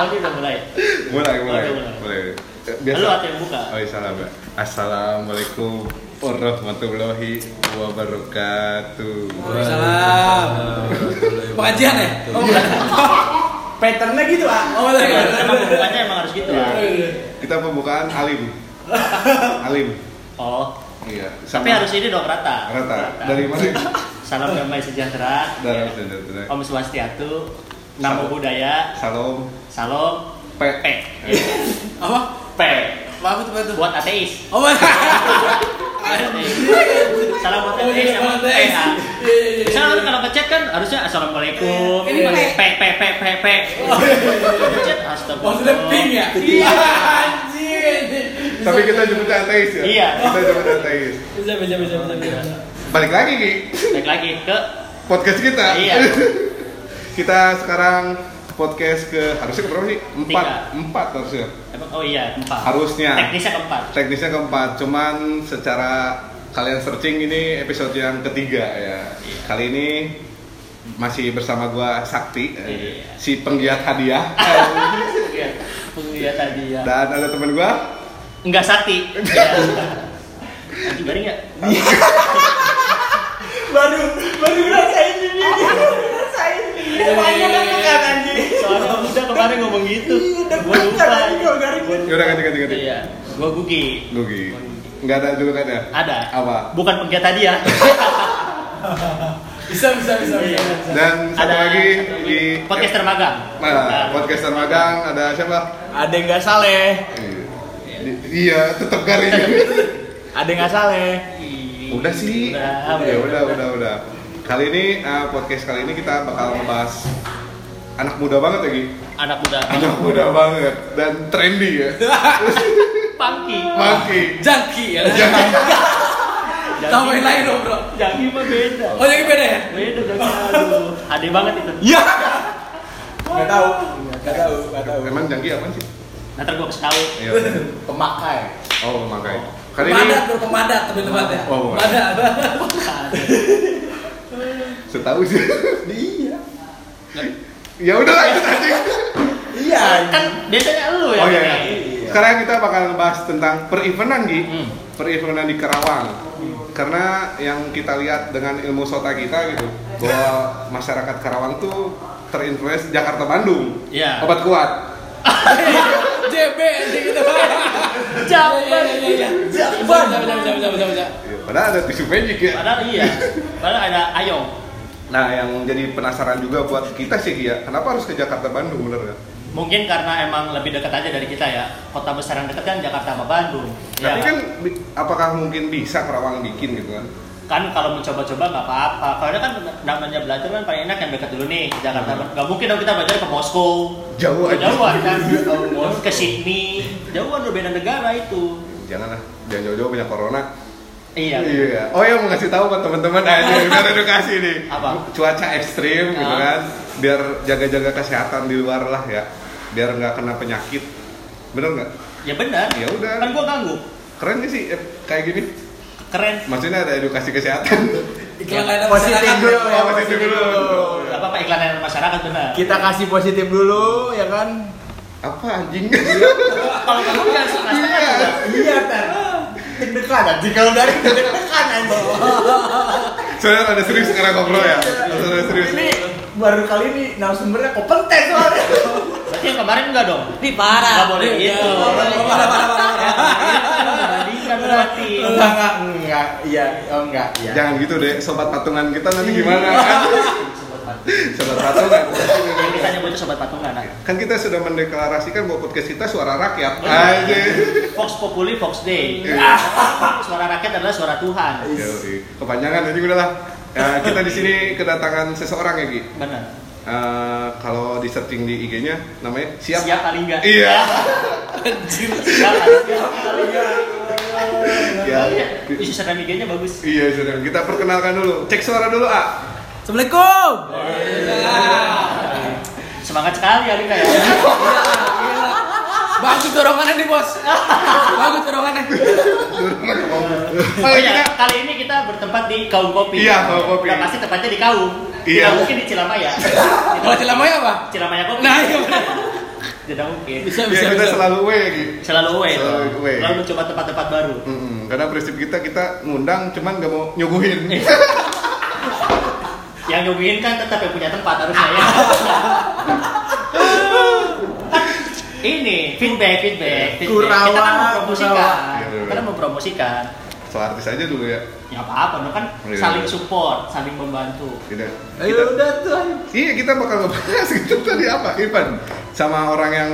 Oh, ini udah mulai. mulai mulai mulai. mulai Lu atau yang buka? oh iya salam ya assalamualaikum warahmatullahi wabarakatuh Waalaikumsalam. Pengajian ya? Oh, bukan. Patternnya gitu ah. Oh, bukan. Emang pembukanya emang harus gitu Iya. lah. kita pembukaan alim alim Oh, iya tapi harus ini dong rata. rata dari mana Salam damai sejahtera. dari Ya. dari Om Swastiatu. Namo Salam. Buddhaya. salam Salam. P P. Apa? P. Apa tuh, tuh? Buat ateis. Oh, bukan. Salam buat Oh, ateis sama buat P. ateis. Iya, iya, iya. Misalnya kalau ngechat kan harusnya assalamualaikum. Ini P P. P P P P. Ngechat astagfirullah. Maksudnya pink ya? Iya. Anjir. tapi kita nyebutnya ateis ya Iya. kita nyebutnya ateis Bisa, bisa, bisa, balik lagi Ki Baik lagi ke podcast kita Iya. kita sekarang podcast ke harusnya ke berapa sih empat Tiga. empat harusnya oh iya keempat. Harusnya. Teknisnya keempat. teknisnya keempat cuman secara kalian searching ini episode yang ketiga ya Iya. kali ini masih bersama gua Sakti eh, Iya. si penggiat hadiah Iya. Tadi ya. dan ada teman gua Enggak sakti. Iya. Anjing garing ya? Baru baru rasain ini. Rasain. Semuanya udah pekat anjing. Soalnya udah kemarin ngomong gitu. Udah Gua lupa. kalau garing. yaudah ganti ganti ganti Iya. Gua Gugi. Gugi nggak ada julukannya Ada. apa Bukan penggiat tadi ya. Bisa, bisa, bisa, bisa. bisa. dan satu Ada lagi satu di podcaster magang. nah, podcaster magang ada siapa Ada yang nggak saleh. Di- iya tetap garing Ada yang nggak saleh. Udah sih Udah, ya udah udah udah kali ini eh, podcast kali ini kita bakal ngebahas anak muda banget ya Gi Anak muda. anak muda banget dan trendy ya Pangki. Monkey Jangki ya. jangan Tahu yang lain dong, bro. Jangki mah beda. Oh, jadi beda ya? Beda Jangki. Aduh. Ade banget itu. Iya. Nggak tahu. Nggak tahu, nggak tahu. emang jangki apa sih Nanti gua kasih tahu. iya Pemakai. oh makanya kali ini Pemadat, bro, pemadat tapi tempatnya. Oh, bukan. Pemadat. setahu sih Iya. ya udah lanjut aja Iya. Kan biasanya lu ya. oh iya, ini. iya. sekarang kita bakal ngebahas tentang per-eventan Gi Hmm. per-eventan di Karawang karena yang kita lihat dengan ilmu sota kita gitu bahwa masyarakat Karawang tuh terinfluence Jakarta Bandung Iya. obat kuat JB gitu. Bisa. Ya, padahal ada tisu magic ya Padahal iya. Padahal ada Ayong. nah yang jadi penasaran juga buat kita sih ya kenapa harus ke Jakarta Bandung bener ya Mungkin karena emang lebih dekat aja dari kita ya. Kota besar yang dekat kan Jakarta sama Bandung. tapi Ya. kan bi- apakah mungkin bisa Karawang bikin gitu kan kan kalau mencoba-coba nggak apa-apa. Kalau kan namanya belajar kan paling enak yang dekat dulu nih ke Jakarta. Nggak mungkin dong kita belajar ke Moskow. jauh aja Jauhan kan. ke Sydney. Jauhan udah beda negara itu. janganlah jangan jauh-jauh banyak corona Iya. Iya. Oh ya mau ngasih tahu buat teman-teman aja biar edukasi nih. Apa? Cuaca ekstrim gitu Ah. kan. Biar jaga-jaga kesehatan di luar lah ya. Biar nggak kena penyakit. Bener nggak? Ya benar. Ya udah. Kan gua ganggu. Keren gak sih eh, kayak gini? Keren. Maksudnya ada edukasi kesehatan. Iklan layanan Positif masyarakat, dulu. Oh, positif dulu. Gak apa-apa iklan layanan masyarakat benar. Kita kasih positif dulu ya kan. Apa anjing? Kalau kamu kan udah. Iya, Ter. Deg-degan anjing kalau dari deg-degan anjing. Soalnya ada serius sekarang ngobrol ya. Ada serius. Ini baru kali ini narasumbernya kompeten soalnya. Berarti yang kemarin enggak dong? Ini parah. Nggak boleh Iya. gitu. Parah, parah, parah, Enggak, enggak, enggak. Iya, oh enggak, iya. Jangan gitu deh, sobat patungan kita nanti gimana kan? sobat patungan. Kita nyebut itu sobat patungan. nah. Kan kita sudah mendeklarasikan bahwa podcast kita suara rakyat. Aja. Fox Populi, Fox Day. Iya. Suara rakyat adalah suara Tuhan. Oke. Kepanjangan jadi udah lah. Ya, kita di sini kedatangan seseorang ya Gi. Benar. Eh, kalau di searching di IG-nya namanya siap. Siap kali enggak? Iya. Siap kali enggak? Ya. Isi serta IG-nya bagus. Iya sudah. Kita perkenalkan dulu. Cek suara dulu ah. Assalamualaikum. Semangat sekali Alika ya. Bagus dorongannya nih, Bos. Bagus dorongannya. Oh iya, kali ini kita bertempat di Kaum Kopi. Iya, Kaum Kopi. Udah pasti tempatnya di Kaum. Iya. Tidak mungkin di Cilamaya. Kalau Cilamaya apa? Cilamaya Kopi. Nah, iya. Tidak mungkin. Bisa Ya bisa kita bisa. selalu away gitu. Selalu away, Selalu away. Selalu mencoba tempat-tempat baru. Mm-mm, karena prinsip kita kita ngundang cuman nggak mau nyuguhin. Yang nyuguhin kan tetap yang punya tempat harusnya ya. Ini feedback, feedback, feedback. Kurawa, Kita kan mempromosikan. kurawa. Kita kan artis aja dulu ya. Ya apa-apa, no kan Iya, saling iya. support, saling membantu. Tidak. Ayo Kita, udah tuh. iya kita bakal ngebahas gitu tadi apa Ivan sama orang yang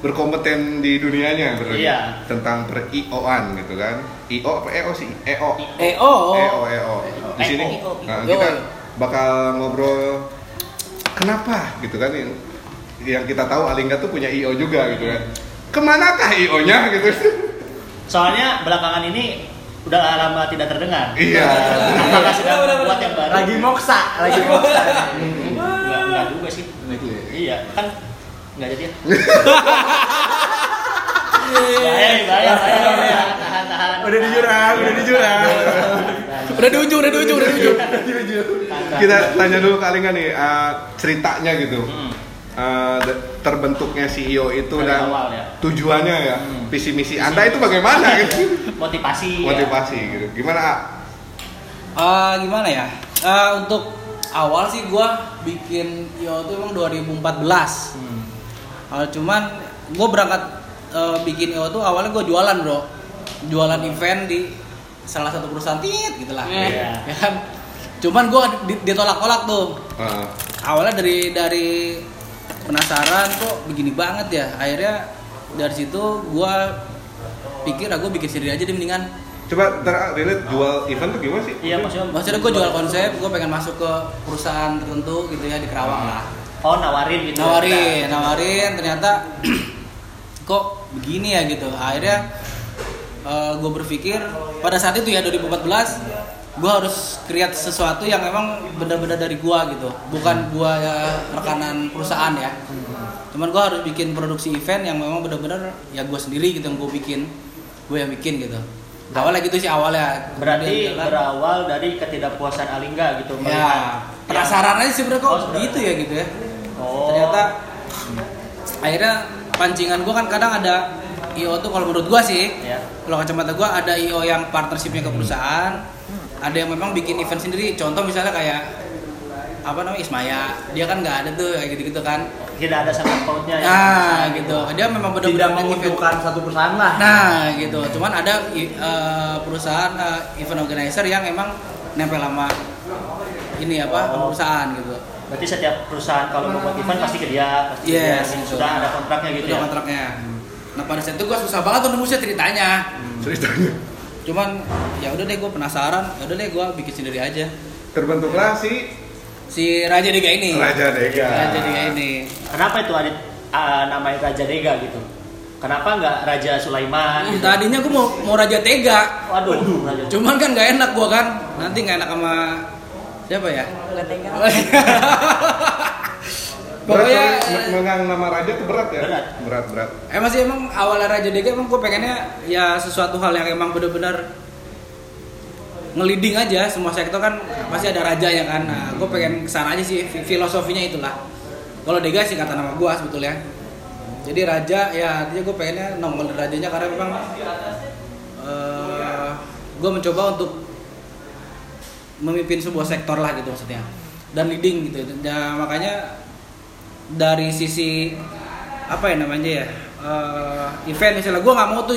berkompeten di dunianya berarti Iya. tentang per IO-an gitu kan. IO apa EO sih? EO. Oh. EO EO. Di EO. sini nah, Yo. kita bakal ngobrol kenapa gitu kan yang yang kita tahu Alingga tuh punya IO juga gitu kan. Ke manakah IO-nya gitu? Soalnya belakangan ini udah lama tidak terdengar. Iya. Apakah sedang membuat yang baru? Lagi moksa, lagi moksa. Enggak, enggak juga sih. Iya, kan enggak jadi ya. Bahaya. Tahan, tahan. Udah di jurang, udah di jurang. Udah di ujung, udah di ujung, udah di ujung. kita tanya dulu ke Alingga nih eh, ceritanya gitu. Hmm. Eh, de- terbentuknya CEO itu Dari dan awal ya. tujuannya ya, Hmm. visi misi Anda itu bagaimana gitu? Motivasi. ya. Motivasi gitu. Gimana? A? Eh, gimana ya? Eh, untuk awal sih gua bikin IO itu emang 2014. Hmm. Eh, cuman gue berangkat eh, bikin IO tuh awalnya gue jualan bro, jualan event di salah satu perusahaan tit gitu lah, Iya. ya kan. Cuman gue ditolak-tolak tuh. Eh, Awalnya dari dari penasaran kok begini banget ya. Akhirnya dari situ gue pikir aku bikin sendiri aja deh mendingan. coba ntar relate jual event tuh gimana sih? Iya, maksudnya Maksudnya gue jual konsep, gue pengen masuk ke perusahaan tertentu gitu ya di Kerawang lah. Oh, nawarin gitu. nawarin nawarin ternyata kok begini ya gitu akhirnya gue berpikir pada saat itu ya 2014 gue harus create sesuatu yang memang benar-benar dari gue gitu. Bukan gue ya rekanan perusahaan ya. Cuman gue harus bikin produksi event yang memang benar-benar ya gue sendiri gitu yang gue bikin. Gue yang bikin gitu. Awalnya gitu sih awalnya. Berarti jalan. berawal dari ketidakpuasan Alingga gitu ya penasaran aja sebenarnya kok Oh, gitu ya gitu ya. Oh. ternyata akhirnya pancingan gue kan kadang ada IO tuh kalau menurut gue sih ya. kalau kacamata gue ada IO yang partnershipnya ke perusahaan ada yang memang bikin event sendiri contoh misalnya kayak apa namanya Ismaya dia kan nggak ada tuh kayak gitu gitu kan Tidak ada sangkut pautnya ya. nah gitu dia memang Tidak benar-benar menguntungkan satu perusahaan lah. nah gitu cuman ada eh, perusahaan eh, event organizer yang emang nempel sama ini apa sama Oh. perusahaan gitu Berarti setiap perusahaan kalau membuat event pasti ke dia, pasti ke Yes, dia. gitu. Sudah ada kontraknya gitu Udah ya. kontraknya. Nah pada saat itu gue susah banget tuh nembusnya ceritanya. Ceritanya. Cuman ya udah deh gue penasaran, ya udah deh gue bikin sendiri aja. Terbentuklah si Si Raja Dega ini. Raja Dega. Raja Dega ini. Kenapa itu Adit ah, namanya Raja Dega gitu? Kenapa nggak Raja Sulaiman? Gitu? Tadinya gue mau mau Raja Tega. Waduh, Raja. Cuman kan gak enak gue kan. Nanti gak enak sama siapa ya? Nggak tega. Pokoknya Berat, megang nama raja tuh berat ya. Berat. berat. berat. emang sih emang awalnya Raja Dega emang gue pengennya ya sesuatu hal yang emang bener-bener ngeliding aja semua sektor kan pasti ada raja ya kan nah gue pengen ke sana aja sih fi- filosofinya itulah kalau Dega sih kata nama gue sebetulnya jadi raja ya artinya gue pengennya nongol rajanya karena memang eh gue mencoba untuk memimpin sebuah sektor lah gitu maksudnya dan leading gitu ya, makanya dari sisi apa ya namanya ya eh, event. Misalnya gue nggak mau tuh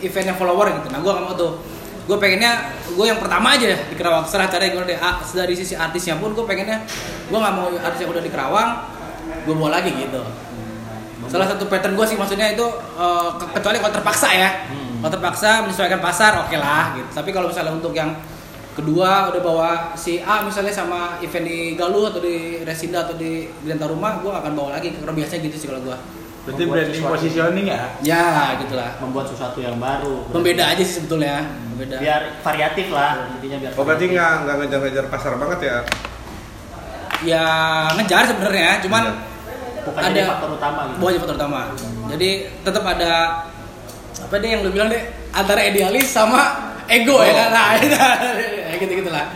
eventnya follower gitu. Nah gue nggak mau tuh. Gue pengennya gue yang pertama aja di Kerawang. Serah caranya gue dari sisi artisnya pun gue pengennya gue nggak mau artis yang udah di Kerawang gue bawa lagi gitu. Salah satu pattern gue sih maksudnya itu ke- kecuali kalau terpaksa ya. Hmm. kalau terpaksa menyesuaikan pasar oke lah gitu. Tapi kalau misalnya untuk yang kedua udah bawa si A misalnya sama event di Galuh atau di Resinda atau di Genta Rumah gue akan bawa lagi karena biasanya gitu sih kalau gue Berarti Membuat branding positioning ya. ya gitulah Membuat sesuatu yang baru. pembeda aja sih sebetulnya pembeda Biar variatif lah intinya biar. Oh berarti variatif. nggak nggak ngejar-ngejar pasar banget ya? ya ngejar sebenarnya cuman Bukan ada jadi faktor utama gitu. bukan jadi faktor utama jadi tetap ada apa deh yang lu bilang deh antara idealis sama ego ya kan nah ya gitu gitulah.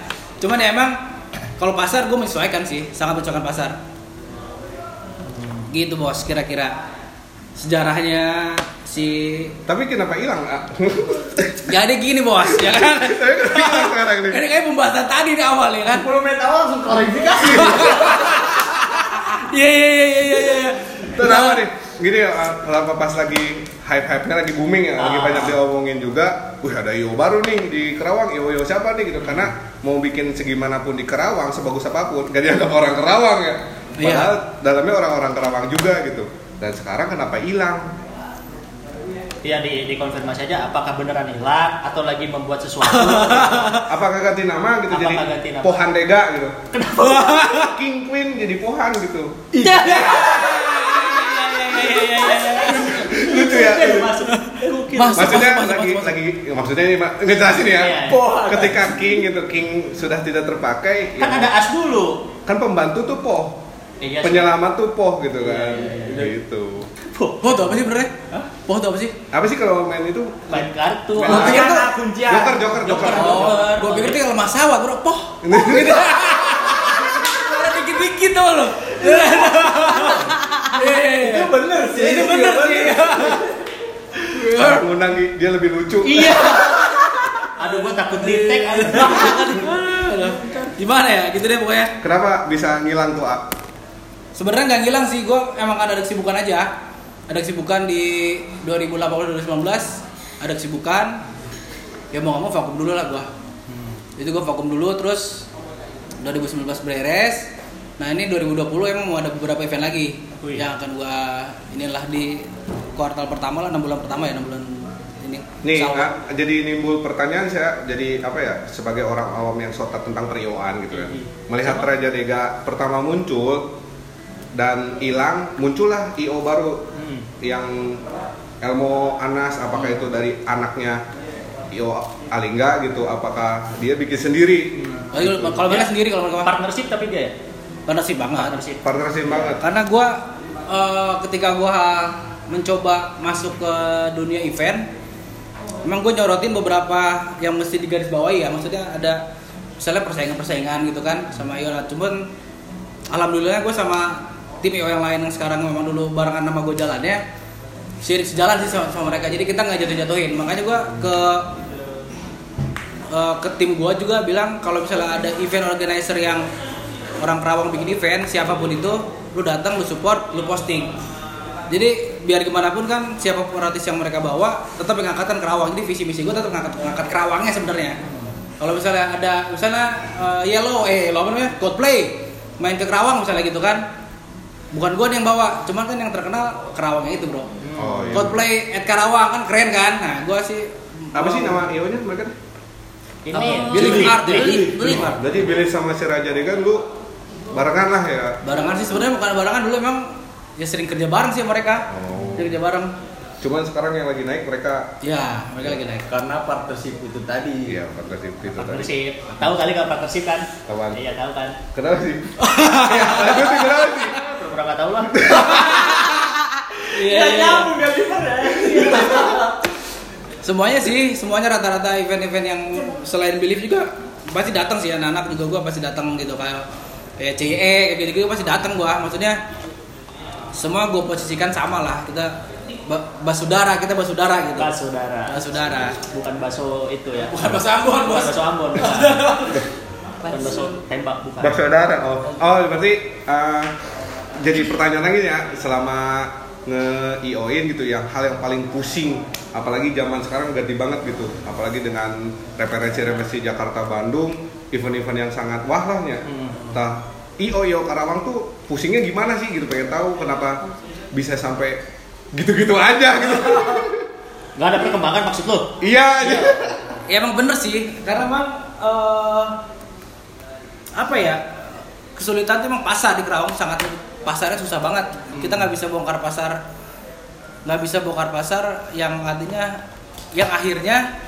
Cuman ya emang kalau pasar gue menyesuaikan sih sangat menyesuaikan pasar. Gitu bos kira-kira. Sejarahnya si Tapi kenapa hilang? Jadi gini bos ya kan? Ini? Kayak pembahasan tadi di awal ya kan? 10 menit awal langsung klarifikasi. iya iya iya iya iya iya. Kenapa nih? Gini ya, ah, kenapa pas lagi hype-hype-nya lagi booming ya, lagi Ah. banyak diomongin juga. Wih ada IO baru nih di Kerawang, IO IO siapa nih gitu? Karena mau bikin segimanapun di Kerawang, sebagus apa pun, gak dianggap orang Kerawang ya. Iya. Padahal dalamnya orang-orang Kerawang juga gitu. Dan sekarang kenapa hilang? Ya di dikonfirmasi aja apakah beneran hilang atau lagi membuat sesuatu. Apakah ganti nama gitu Apakah jadi ganti nama? Pohan Dega gitu? King Queen jadi Pohan gitu. Iya. Lucu ya. Masuk, maksudnya masuk, masuk, lagi masuk. lagi maksudnya ini Mak, ngejelasin ya. Iya. Pohan. Ketika King gitu King sudah tidak terpakai, kan ya, ada as dulu. kan pembantu tuh poh, Iya. penyelamat tuh poh gitu kan, Iya, iya, iya. gitu. Poh tuh apa sih benernya? Poh tuh apa sih? Apa sih kalau main itu? main kartu. Main Gua kartu. pikir tuh Anak kuncian. Joker, joker, joker. Oh, gua pikir tuh kalau masalah bro, poh. Gitu. Dikit-dikit tuh lo. Bener sih. Itu bener sih. Saat ngundang dia lebih lucu. Iya. Aduh gua takut di tag. Gimana ya? Gitu deh pokoknya. Kenapa bisa ngilang tuh? A? Sebenarnya nggak ngilang sih, gue emang ada kesibukan aja. Ada kesibukan di 2018-2019, ada kesibukan. Ya mau nggak mau vakum dulu lah gue. Itu gue vakum dulu, terus 2019 beres. Nah ini 2020 emang mau ada beberapa event lagi Wih. yang akan gue inilah di kuartal pertama lah, 6 bulan pertama ya, 6 bulan ini. Nih. A, jadi nimbul pertanyaan saya jadi apa ya sebagai orang awam yang sotat tentang perioan gitu kan. Melihat Raja Dega pertama muncul dan hilang, muncullah IO baru Hmm. yang Elmo Anas apakah itu dari anaknya IO Alingga gitu apakah dia bikin sendiri Oh, iya, Kalau mereka sendiri kalau mereka Partnership tapi dia ya. Partnership banget. Partnership. partnership banget. Karena gue ketika gue mencoba masuk ke dunia event emang gue nyorotin beberapa yang mesti digarisbawahi ya. Maksudnya ada misalnya persaingan-persaingan gitu kan sama IO lah cuman alhamdulillah gue sama tim IO yang lain yang sekarang memang dulu barengan nama gue jalannya se- sejalan sih sama, sama mereka. Jadi kita nggak jatuh-jatuhin. Makanya gue ke eh, ke tim gue juga bilang kalau misalnya ada event organizer yang orang Kerawang bikin event siapa pun itu lu datang lu support lu posting. Jadi biar gimana pun kan siapa pun artis yang mereka bawa tetap yang angkatan Kerawang. Jadi visi misi gue tetap ngangkat ngangkat Kerawangnya sebenarnya. Kalau misalnya ada misalnya eh, Yellow eh lo apa namanya? Coldplay. Main ke Kerawang misalnya gitu kan. Bukan gue yang bawa cuman kan yang terkenal Kerawangnya itu bro. Oh iya. Coldplay at Karawang kan keren kan? Nah gue sih apa sih nama IO nya mereka Ini? Billy. Billy Art Billy. Billy Billy Art jadi Billy sama si Raja Dega lu barengan lah ya barengan sih sebenarnya bukan barengan dulu emang ya sering kerja bareng sih mereka Oh. Kerja bareng cuman sekarang yang lagi naik mereka ya mereka lagi naik Karena partnership itu tadi. iya partnership itu tadi Partnership. Tahu kali kalau partnership kan? Apaan? Iya tahu kan. kenapa sih ya lanjutin kenapa sih Pura-pura nggak tahu lah. iya iya nyambung gak bisa ya. semuanya sih semuanya rata-rata event-event yang selain belief juga pasti datang sih anak-anak juga gua pasti datang gitu kayak kayak CE kayak gitu-gitu pasti datang gua maksudnya semua gue posisikan sama lah kita ba- basudara kita basudara gitu Bas saudara. basudara Bukan baso itu ya. bukan bahasa Ambon Bukan bos baso Ambon. Bukan, bukan baso tembak bukan. Bersaudara. Oh, oh berarti eh, jadi pertanyaan lagi ya selama nge IO-in gitu yang hal yang paling pusing apalagi zaman sekarang ganti banget gitu apalagi dengan referensi-referensi Jakarta Bandung event-event yang sangat wah lah ya Hmm. Nah, IO IO Karawang tuh pusingnya gimana sih gitu pengen tahu kenapa bisa sampai gitu-gitu aja gitu. Gak ada perkembangan maksud lo? iya aja ya emang bener sih. Karena emang eh, apa ya kesulitan tuh emang pasar di Kerawang sangat pasarnya susah banget. Kita nggak bisa bongkar pasar nggak bisa bongkar pasar yang artinya yang akhirnya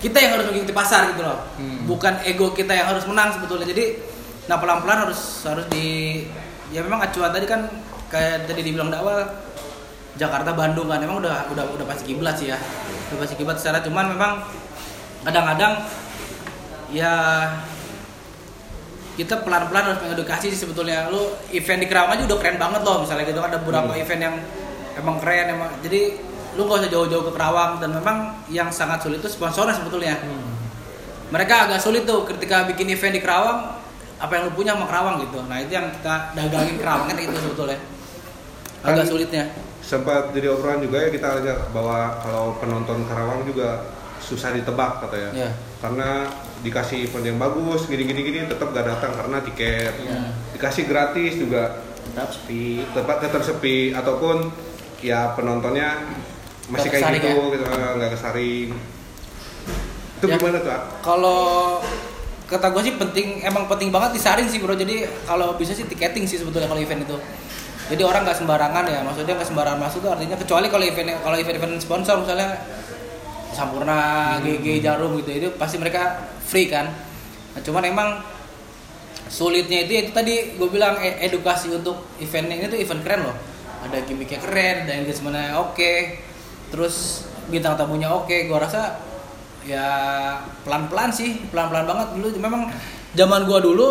kita yang harus mengikuti pasar gitu loh. Bukan ego kita yang harus menang sebetulnya. Jadi nah pelan pelan harus harus di ya memang acuan tadi kan kayak tadi dibilang di awal Jakarta Bandung kan emang udah udah udah pasti kiblat sih ya. Udah pasti kiblat secara cuman memang kadang-kadang ya kita pelan-pelan harus mengedukasi sih sebetulnya. Lu event di Kerawang aja udah keren banget loh misalnya gitu ada beberapa event yang emang keren emang jadi lu gak usah jauh-jauh ke Kerawang dan memang yang sangat sulit itu sponsornya sebetulnya. Mereka agak sulit tuh ketika bikin event di Kerawang apa yang lu punya sama Kerawang gitu. Nah itu yang kita dagangin Kerawang. Kan itu sebetulnya. Agak Kan- sulitnya. sempat jadi obrolan juga ya kita lihat bahwa kalau penonton Karawang juga susah ditebak katanya. Iya. karena dikasih event yang bagus gini gini gini tetap gak datang karena tiket. Iya. dikasih gratis juga. Tetap sepi. Tetap tetap sepi. Ataupun ya penontonnya masih kayak gitu gitu nggak kesaring. Itu Ya. gimana tuh ah? kalau kata gue sih penting emang penting banget disaring sih bro. Jadi kalau bisa sih tiketing sih sebetulnya kalau event itu. Jadi orang nggak sembarangan ya maksudnya nggak sembarangan masuk tuh artinya kecuali kalau event kalau event event sponsor misalnya Sampurna, GG, Jarum gitu itu pasti mereka free kan. Nah, cuman emang sulitnya itu itu tadi gue bilang e- edukasi untuk event ini tuh event keren loh. Ada gimmicknya keren ada engagementnya oke. Terus bintang tamunya oke gue rasa ya pelan-pelan sih pelan-pelan banget dulu. Memang zaman gua dulu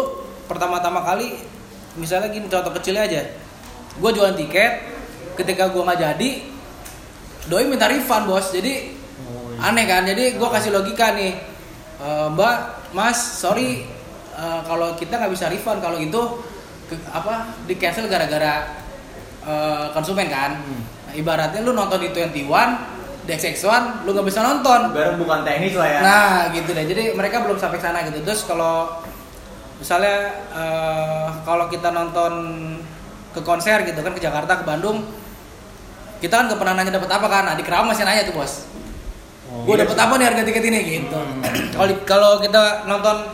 pertama-tama kali misalnya gini contoh kecilnya aja. Gua jualan tiket ketika gua nggak jadi doi minta refund bos. Jadi aneh kan? Jadi gua kasih logika nih. "E, mbak mas sorry e, kalau kita nggak bisa refund kalau itu ke- apa di cancel gara-gara e, konsumen kan? Nah, ibaratnya lu nonton di 21 di XX1 lu nggak bisa nonton Bareng bukan teknis lah ya. Nah, gitu deh. Jadi mereka belum sampai sana gitu. Terus kalau misalnya eh, kalau kita nonton ke konser gitu kan ke Jakarta ke Bandung, kita kan gak pernah nanya dapat apa kan? Nah, di Kerawang masih nanya tuh bos. Oh, Gue iya dapat apa nih harga tiket ini gitu. Kalau di- kalau kita nonton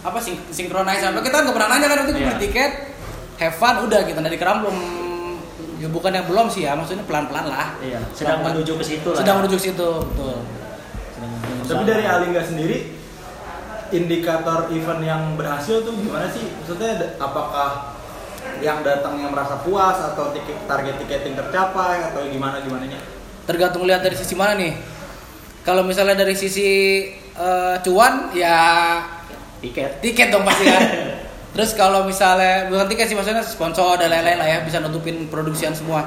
apa sing sinkronize apa kita kan gak pernah nanya kan itu Iya. beli tiket, have fun udah gitu. Nah di Kerawang belum ya bukan yang belum sih ya, maksudnya pelan-pelan lah. Iya, sedang Pelan-pelan. menuju ke situ lah. Sedang menuju ke situ, betul. Sedang menuju Tapi dari Alingga sendiri indikator event yang berhasil tuh gimana sih? Maksudnya apakah yang datangnya merasa puas atau tiket target tiketing tercapai atau gimana gimana nya? tergantung lihat dari sisi mana nih kalau misalnya dari sisi eh, cuan ya tiket. tiket dong pasti kan terus kalau misalnya bukan tiket sih maksudnya sponsor dan lain-lain lah ya bisa nutupin produksian semua.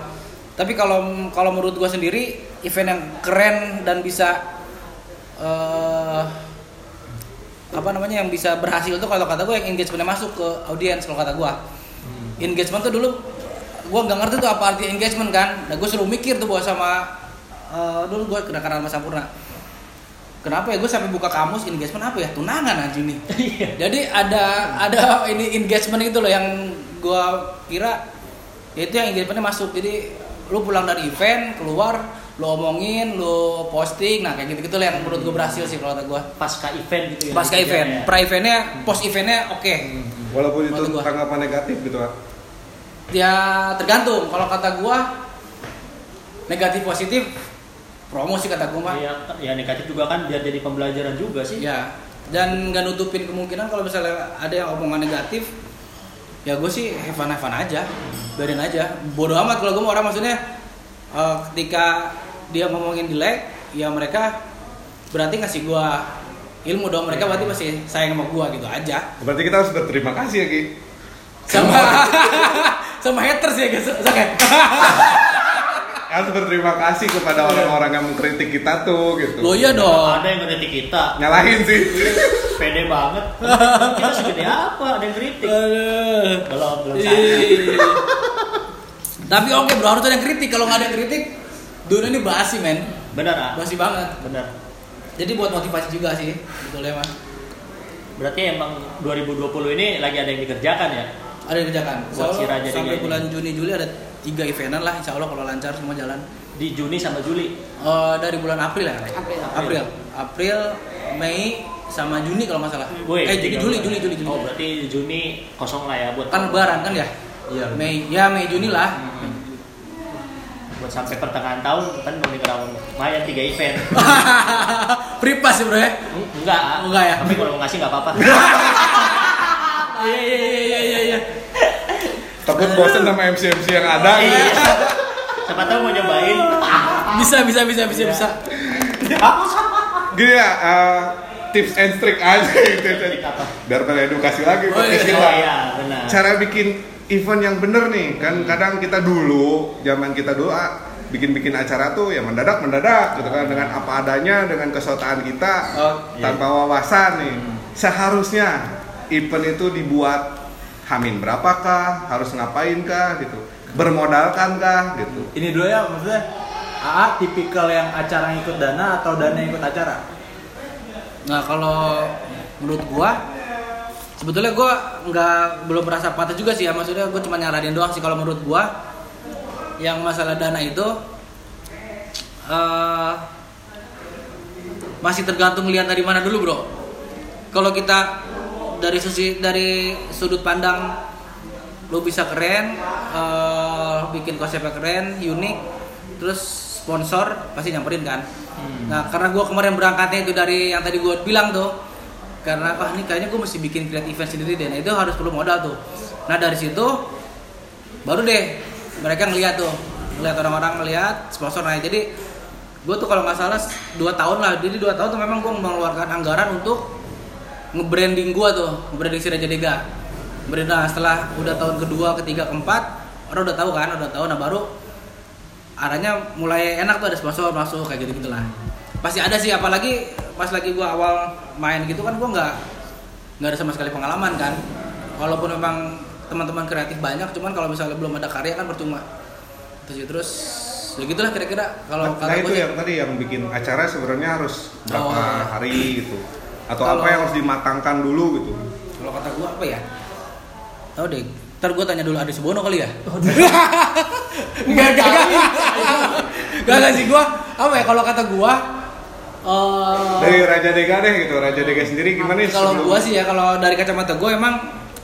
Tapi kalau kalau menurut gua sendiri event yang keren dan bisa eh apa namanya yang bisa berhasil tuh kalau kata gue yang engagementnya masuk ke audiens kalau kata gua. Engagement tuh dulu gue nggak ngerti tuh apa arti engagement kan. Nah gue selalu mikir tuh bahwa sama eh, dulu gue kenakan sama Sampurna kenapa ya? Gue sampai buka kamus engagement apa ya? Tunangan aja nih. Jadi ada ada ini engagement itu loh yang gue kira ya itu yang engagementnya masuk. Jadi lu pulang dari event keluar lu omongin lu posting nah kayak gitu gitu lah yang menurut gue berhasil sih kalau kata gue Pasca event gitu ya. pasca event Ya, ya. pra eventnya post eventnya oke. Walaupun itu gua. tanggapan negatif gitu ah ya tergantung. Kalau kata gua negatif positif promosi kata gua mah Ya, ya negatif juga kan biar jadi pembelajaran juga sih. ya dan nggak nutupin kemungkinan kalau misalnya ada yang omongan negatif ya gue sih have fun aja. Biarin aja. Bodoh amat kalau gue mau orang maksudnya eh, ketika dia ngomongin jelek ya mereka berarti ngasih gua ilmu dong. Mereka berarti masih sayang sama gua gitu aja. Berarti kita harus berterima kasih ya Ki. Sama sama haters ya guys. Oke. harus berterima kasih kepada orang-orang yang mengkritik kita tuh gitu Loh iya dong. Ada yang ngeritik kita. nyalahin sih Pede banget. kita segede apa? Ada yang kritik. Aduh. Belum belum Iya. sadar. Tapi oke bro, harus ada yang kritik. Kalau nggak ada yang kritik, dunia ini basi men, Benar ah. basi banget. Benar. Jadi buat motivasi juga sih, betul ya man. Berarti emang 2020 ini lagi ada yang dikerjakan ya? Ada yang kerjakan. Buat Raja sampai Dega bulan. Juni Juli ada tiga eventan lah, Insya Allah kalau lancar semua jalan. Di Juni sama Juli. Eh, dari bulan April ya? April. April, April, Mei sama Juni kalau nggak salah. Woi, eh Juni, Juli. Juli, Juli, Juli. Oh, berarti Juni kosong lah ya buat Kan Lebaran kan ya? Iya. Mei, ya Mei Juni lah. Hmm. buat sampai pertengahan tahun kan mau dikerawang lumayan tiga event Free pass ya bro ya? enggak ah. Enggak ya? tapi kalau mau ngasih nggak apa-apa Iya iya iya iya iya. Iya. takut bosen sama MC MC yang ada Iya. gitu. siapa tahu mau nyobain Bisa bisa bisa bisa bisa. gini ya eh, tips and trick aja gitu biar edukasi lagi Oh, podcast iya. kita oh iya benar cara bikin event yang bener nih kan kadang kita dulu zaman kita dulu ah, bikin-bikin acara tuh ya mendadak mendadak gitu kan dengan apa adanya dengan kesotaan kita Oh, iya. tanpa wawasan nih seharusnya event itu dibuat hamin berapakah harus ngapain kah gitu bermodalkan kah gitu Ini dulu ya maksudnya AA tipikal yang acara yang ikut dana atau dana yang ikut acara? Nah kalau menurut gua sebetulnya gua nggak belum merasa patah juga sih ya maksudnya gua cuma nyaranin doang sih kalau menurut gua yang masalah dana itu eh masih tergantung lihat dari mana dulu bro. Kalau kita dari sisi dari sudut pandang lu bisa keren, eh, bikin konsepnya keren, unik, terus sponsor pasti nyamperin kan. Nah karena gua kemarin berangkatnya itu dari yang tadi gua bilang tuh, karena wah ini kayaknya gue mesti bikin create event sendiri deh. Nah itu harus perlu modal tuh. Nah dari situ baru deh mereka ngeliat tuh, ngeliat orang-orang ngeliat sponsor naik. Jadi gue tuh kalau nggak salah dua tahun lah, jadi dua tahun tuh memang gue mengeluarkan anggaran untuk nge-branding gua tuh, nge-branding si Raja Dega. Brand- Nah, setelah udah tahun kedua, ketiga, keempat, orang udah tahu kan, udah tahu nah baru arahnya mulai enak tuh ada sponsor masuk kayak gitu gitulah. Pasti ada sih apalagi pas lagi gua awal main gitu kan gua nggak nggak ada sama sekali pengalaman kan. Walaupun memang teman-teman kreatif banyak, cuman kalau misalnya belum ada karya kan percuma. Terus terus ya gitulah kira-kira kalau nah kata itu gua sih. yang tadi yang bikin acara sebenarnya harus berapa Oh, hari gitu atau Kalau- apa yang harus dimatangkan dulu gitu Kalau kata gua apa ya? Tahu deh. Ntar gua tanya dulu Adi Subono kali ya. Enggak, enggak, enggak. Enggak enggak sih gua apa ya kalau kata gua eh, dari Raja Dega deh gitu Raja Dega sendiri gimana sih kalau gua sih ya kalau dari kacamata gua emang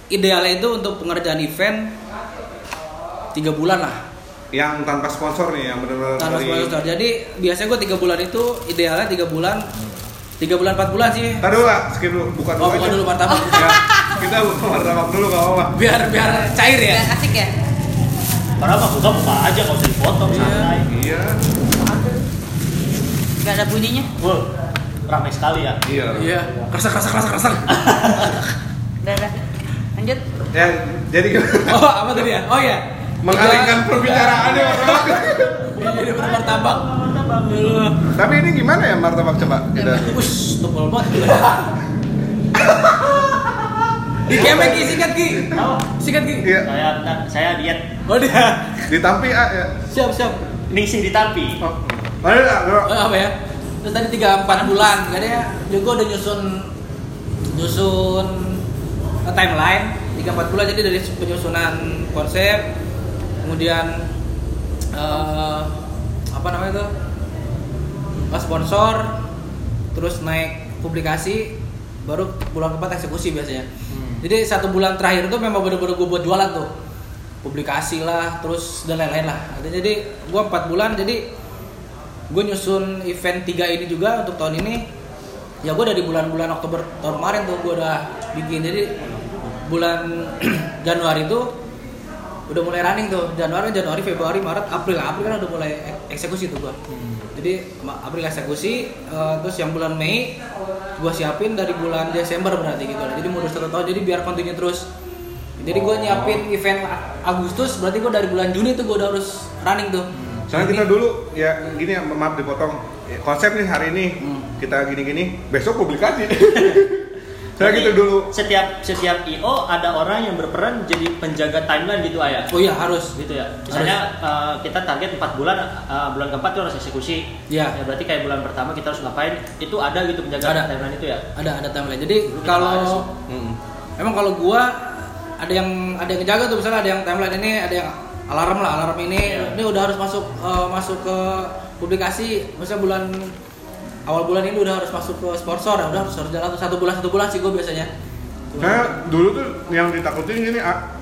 idealnya itu untuk pengerjaan event tiga bulan lah yang tanpa sponsor nih yang benar-benar tanpa dari sponsor. Jadi biasanya gua tiga bulan itu idealnya tiga bulan tiga bulan empat bulan sih. Dulu lah, skip dulu, bukan Oh bukan dulu martabak. Ya, kita buka martabak dulu gak apa-apa. biar biar cair ya. Biar asik ya. Padahal mah buka buka aja kalau usah dipotong Iya. santai. Iya, Gak ada bunyinya. Wah, ramai sekali ya. iya. Iya. Kerasa kerasa kerasa kerasa. Udah, udah. Lanjut. Ya, jadi Oh apa tadi ya? Oh ya. mengalihkan perbicaraannya. Jadi martabak. Tapi ini gimana ya martabak coba? Kita Us, tebal banget. Di kemek Ki, sikat Ki. Sikat Ki. Iya, Saya saya diet Oh dia. ditampi ah ya. Siap siap. ningsih di tapi. Oh. Lah, bro? Eh, apa ya? Terus tadi 3 4 bulan, gak ada ya. Juga udah nyusun nyusun eh, timeline 3 4 bulan jadi dari penyusunan konsep kemudian eh, apa namanya tuh? Sponsor terus naik publikasi baru bulan keempat eksekusi biasanya. Jadi satu bulan terakhir tuh memang bener-bener gue buat jualan tuh publikasi lah terus dan lain-lain lah. Jadi gue empat bulan jadi gue nyusun event tiga ini juga untuk tahun ini ya gue dari bulan-bulan Oktober tahun kemarin tuh gue udah bikin jadi bulan Januari itu udah mulai running tuh. Januari Januari Februari Maret April. April kan udah mulai ek- eksekusi tuh gue jadi ma- April eksekusi eh, terus yang bulan Mei gue siapin dari bulan Desember berarti gitu jadi mundur satu tahun jadi biar continue terus. Jadi gue nyiapin event Agustus berarti gue dari bulan Juni tuh gue udah harus running tuh. Soalnya kita dulu ya gini ya maaf dipotong. Ya, Konsep nih hari ini Hmm. kita gini-gini, besok publikasi. Berarti gitu dulu. Setiap setiap IO ada orang yang berperan jadi penjaga timeline gitu ayah. oh iya harus Gitu ya. Misalnya eh, kita target 4 bulan, eh, bulan keempat itu harus eksekusi. Iya. Ya berarti kayak bulan pertama kita harus ngapain? Itu ada gitu penjaga Ada. timeline itu ya. ada ada timeline jadi Dulu kalau Mm. emang kalau gua ada yang ada yang ngejaga tuh misalnya ada yang timeline ini ada yang alarm lah alarm ini Iya. ini udah harus masuk eh, masuk ke publikasi misalnya bulan awal bulan ini udah harus masuk ke sponsor ya udah harus harus jalan satu bulan satu bulan sih gua biasanya Saya dulu tuh yang ditakutin gini, ah,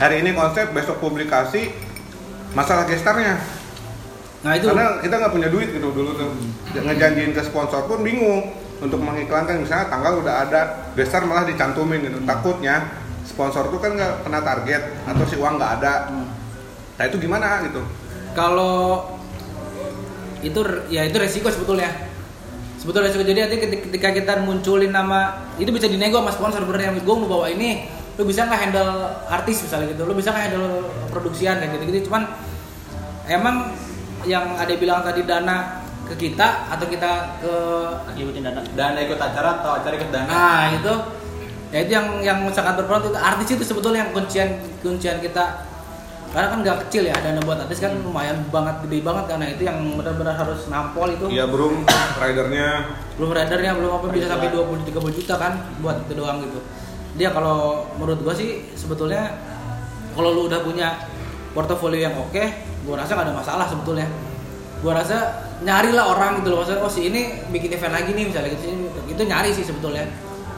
hari ini konsep, besok publikasi, masalah gestarnya. nah itu Karena kita nggak punya duit gitu dulu tuh. Ngejanjiin ke sponsor pun bingung untuk mengiklankan misalnya tanggal udah ada, gestar malah dicantumin gitu. Takutnya sponsor tuh kan nggak kena target atau si uang nggak ada. Hmm. Nah itu gimana gitu? kalau itu ya itu resiko sebetulnya sebetulnya resiko jadi nanti ketika- kita munculin nama itu bisa dinego sama sponsor sebenarnya gue mau bawa ini lu bisa nggak handle artis misalnya gitu? Lu bisa nggak handle produksian kayak gitu gitu cuman emang yang ada bilang tadi dana ke kita atau kita ke ngikutin dana. Dana ikut acara atau acara ikut dana? nah itu. Ya itu yang yang sangat berperan itu. Artis itu sebetulnya yang kuncian kuncian kita karena kan nggak kecil ya dana buat artis kan lumayan banget gede banget karena itu yang benar-benar harus nampol itu. Iya belum ridernya. Belum ridernya belum apa bisa sampai 20 30 juta kan buat itu doang gitu. Dia kalau menurut gua sih sebetulnya kalau lu udah punya portofolio yang oke gua rasa gak ada masalah sebetulnya. Gua rasa nyari lah orang gitu loh. Maksudnya oh si ini bikin event lagi nih misalnya gitu. Itu nyari sih sebetulnya.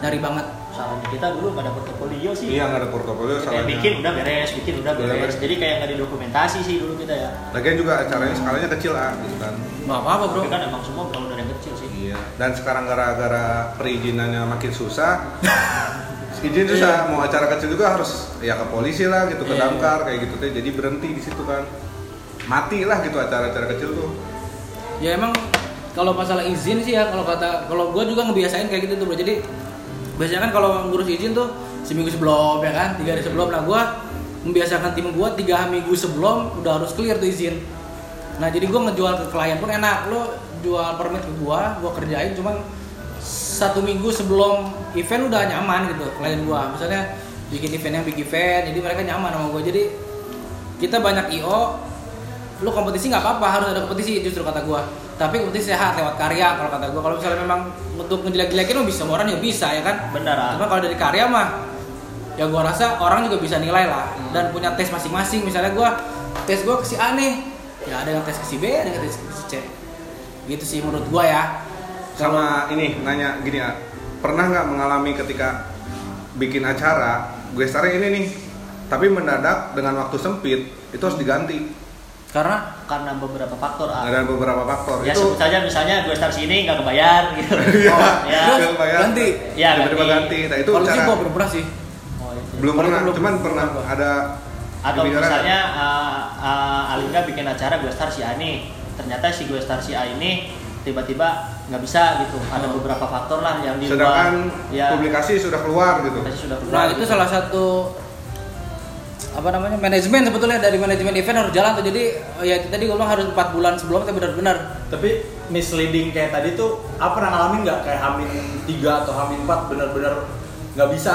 Nyari banget salahnya kita dulu pada portofolio sih iya nggak ada portofolio kayak salahnya. bikin udah beres bikin udah beres beres. jadi kayak nggak didokumentasi sih dulu kita ya Lagian juga acaranya skalanya kecil ah, gitu kan. nggak apa-apa bro tapi kan emang semua berawal dari yang kecil sih Iya. Dan sekarang gara-gara perizinannya makin susah, izin susah. Mau acara kecil juga harus ya ke polisi lah gitu, ke Iya, damkar kayak gitu teh. Jadi berhenti di situ kan. Mati lah gitu acara-acara kecil tuh. ya emang kalau masalah izin sih ya kalau kata kalau gue juga ngebiasain kayak gitu tuh bro jadi biasanya kan kalau ngurus izin tuh seminggu sebelum ya kan? Tiga hari sebelum. Nah gue membiasakan tim gue tiga minggu sebelum udah harus clear tuh izin. Nah jadi gue ngejual ke klien pun enak. Lo jual permit ke gue gue kerjain cuman satu minggu sebelum event udah nyaman gitu klien gue misalnya bikin event yang big event jadi mereka nyaman sama gue jadi kita banyak io lu kompetisi nggak apa-apa harus ada kompetisi justru kata gua. Tapi kompetisi sehat lewat karya kalau kata gua. Kalau misalnya memang untuk ngejelek-jelekin lo bisa orang juga bisa ya kan? Benar ah. Cuma kalau dari karya mah ya gua rasa orang juga bisa nilai lah. Dan punya tes masing-masing. Misalnya gua tes gua ke si A nih. Ya ada yang tes ke si B ada yang tes ke si C. Gitu sih menurut gua ya. Sama ini nanya gini ya, pernah nggak mengalami ketika bikin acara, gue ini nih, tapi mendadak dengan waktu sempit itu harus diganti. Karena karena beberapa faktor ah Ada beberapa faktor ya itu. sebut saja misalnya gue start sini nggak kebayar gitu Iya. oh, ya Terus Nggak kebayar. ganti. Ya, ganti. ganti. Nah itu kalau cara gua belum pernah sih Oh, itu. belum Kalau pernah, belum- cuman pernah belum. ada atau misalnya uh, uh, Alinda bikin acara gue star si A nih ternyata si gue star si A ini tiba-tiba nggak bisa gitu ada Oh. beberapa faktor lah yang di sedangkan ya publikasi sudah keluar gitu. sudah keluar Nah itu gitu. salah satu apa namanya manajemen sebetulnya dari manajemen event harus jalan tuh jadi eh, ya tadi gue bilang harus empat bulan sebelum tapi benar-benar Tapi misleading kayak tadi tuh, apa pernah ngalamin nggak kayak Hamin 3 atau Hamin 4 bener-bener nggak bisa?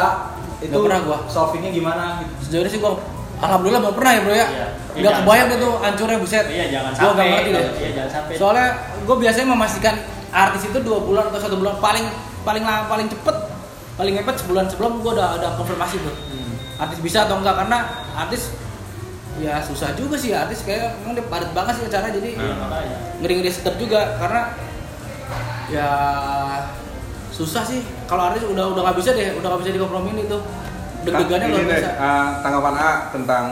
Itu Nggak pernah gua. solvingnya gimana gitu? sejauh ini sih gue alhamdulillah belum pernah ya bro ya Iya. nggak Iya, kebayang tuh hancurnya buset iya jangan Gua nggak sampai ngerti deh iya jangan sampai soalnya gue biasanya memastikan artis itu dua bulan atau satu bulan paling paling lama paling cepet paling mepet sebulan sebelum gue udah ada konfirmasi tuh Hmm. Artis bisa atau enggak karena artis ya susah juga sih. Artis kayak emang dia padat banget sih acara jadi Iya, makanya. ngeri ngeri seter juga karena ya susah sih. Kalau artis udah udah nggak bisa deh udah nggak bisa dikompromiin itu. Deg-degannya deh, biasa. uh, tanggapan A tentang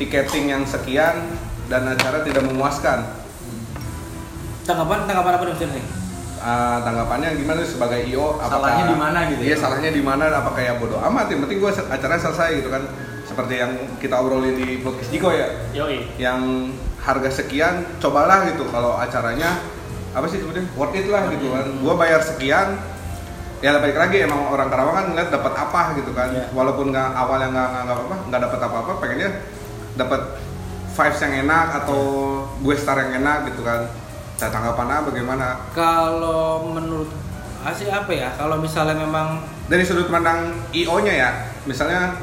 tiketing yang sekian dan acara tidak memuaskan. tanggapan tanggapan apa nih Uh, tanggapannya gimana sih sebagai IO? Salahnya di mana gitu Iya ya? salahnya di mana? Apa kayak bodoh amat? Yang penting gue acara selesai gitu kan. Seperti yang kita obrolin di podcast Jiko ya, yoi yang harga sekian, cobalah gitu kalau acaranya apa sih kemudian worth it lah gitu kan. Gue bayar sekian, ya balik lagi emang orang Karawang kan ngeliat dapat apa gitu kan. Iya. Walaupun nggak awalnya nggak nggak nggak apa nggak dapat apa-apa, pengennya dapat vibes yang enak atau gue star yang enak gitu kan. Nah, tanggapan bagaimana? kalau menurut asli apa ya? Kalau misalnya memang dari sudut pandang IO-nya ya, misalnya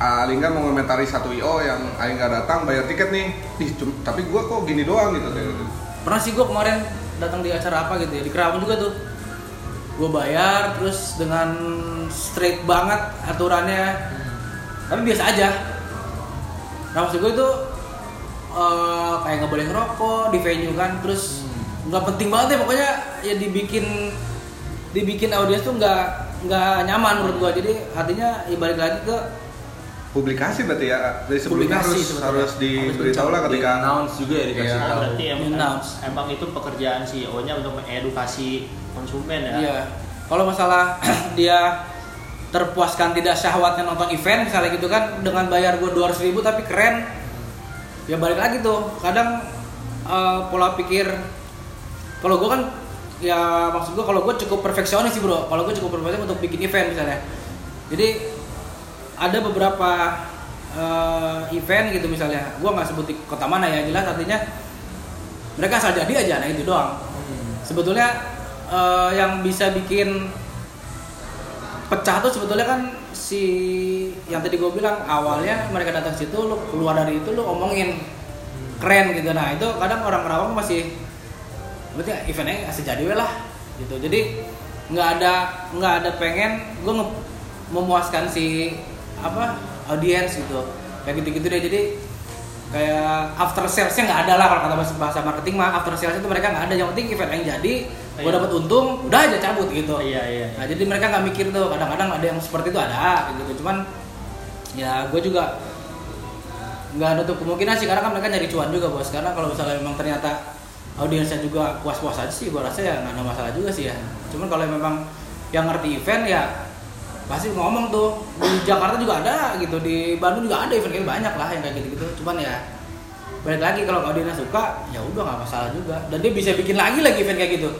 ah, Alingga mau komentari satu IO yang Alingga datang bayar tiket nih, ih cum- tapi gua kok gini doang gitu gitu. pernah sih gue kemarin datang di acara apa gitu ya? Di Kerawang juga tuh. Gue bayar terus dengan straight banget aturannya. Tapi biasa aja. Nah maksud gue itu eh, kayak nggak boleh ngerokok di venue kan terus nggak penting banget ya pokoknya ya dibikin dibikin audiens tuh nggak nggak nyaman menurut gue jadi artinya ya balik lagi ke Publikasi berarti ya dari sebelumnya Publikasi harus sebetulnya. harus diberitahu lah ketika Di announce juga ya dikasih. Oh, tahu. berarti emang, Announce. emang itu pekerjaan CEO-nya untuk mengedukasi konsumen ya. Iya. Kalau masalah dia terpuaskan tidak syahwatnya nonton event misalnya gitu kan dengan bayar gue 200 ribu tapi keren ya balik lagi tuh. Kadang eh, pola pikir kalau gue kan ya maksud gue kalau gue cukup perfeksionis sih bro. Kalau gue cukup perfeksionis untuk bikin event misalnya. Jadi ada beberapa eh, event gitu misalnya. Gue nggak sebut di kota mana ya jelas artinya mereka asal jadi aja nah itu doang. Sebetulnya eh, yang bisa bikin pecah tuh sebetulnya kan si yang tadi gue bilang awalnya mereka datang situ lu keluar dari itu lu omongin. Keren gitu. Nah itu kadang orang Kerawang masih berarti eventnya asal jadi lah gitu. Jadi nggak ada nggak ada pengen gue memuaskan si apa audiens gitu. Kayak gitu-gitu deh. Jadi kayak after salesnya nggak ada lah kalau kata bahasa, marketing mah. After sales itu mereka nggak ada. Yang penting event yang jadi gue Iya. dapat untung udah aja cabut gitu. Iya iya. Nah jadi mereka nggak mikir tuh kadang-kadang ada yang seperti itu ada gitu. Cuman ya gue juga nggak nutup kemungkinan sih karena kan mereka nyari cuan juga bos karena kalau misalnya memang ternyata audiensnya juga puas-puas aja sih gue rasa ya nggak ada masalah juga sih ya. Cuman kalau memang yang ngerti event ya pasti ngomong tuh di Jakarta juga ada gitu di Bandung juga ada event kayak banyak lah yang kayak gitu-gitu cuman ya balik lagi kalau audiensnya suka ya udah nggak masalah juga dan dia bisa bikin lagi lagi event kayak gitu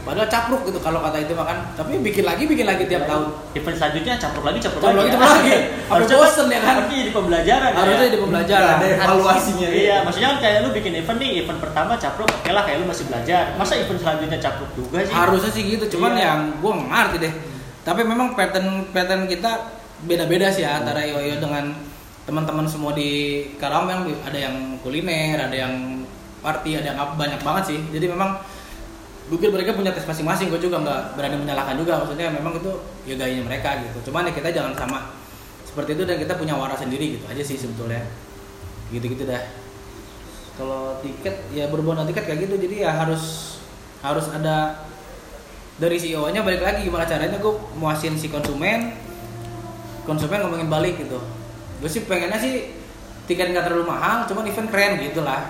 padahal capruk gitu kalau kata itu makan tapi bikin lagi bikin lagi tiap tahun Event selanjutnya caprok lagi caprok, Caprok lagi, caprok lagi. Sampai Harusnya bosen ya kan? Harusnya jadi pembelajaran. harusnya ya. jadi pembelajaran Nggak ada evaluasinya Iya, maksudnya kan kayak lu bikin event nih, event pertama caprok, oke lah kayak lu masih belajar. Masa event selanjutnya caprok juga sih? harusnya sih gitu cuman Iya. yang gue ngerti deh tapi memang pattern pattern kita beda-beda sih ya antara Yoyo dengan teman-teman semua di Karawang. Yang ada yang kuliner ada yang party ada yang apa banyak banget sih. Jadi memang mungkin mereka punya tes masing-masing. Gue juga nggak berani menyalahkan juga. Maksudnya memang itu ya gayanya mereka gitu. Cuman ya kita jangan sama seperti itu dan kita punya waras sendiri gitu aja sih sebetulnya. Gitu-gitu dah. Kalau tiket ya berhubungan tiket kayak gitu. Jadi ya harus harus ada dari CEO nya balik lagi gimana caranya gue muasin si konsumen konsumen ngomongin balik gitu gue sih pengennya sih tiket nggak terlalu mahal cuman event keren gitu lah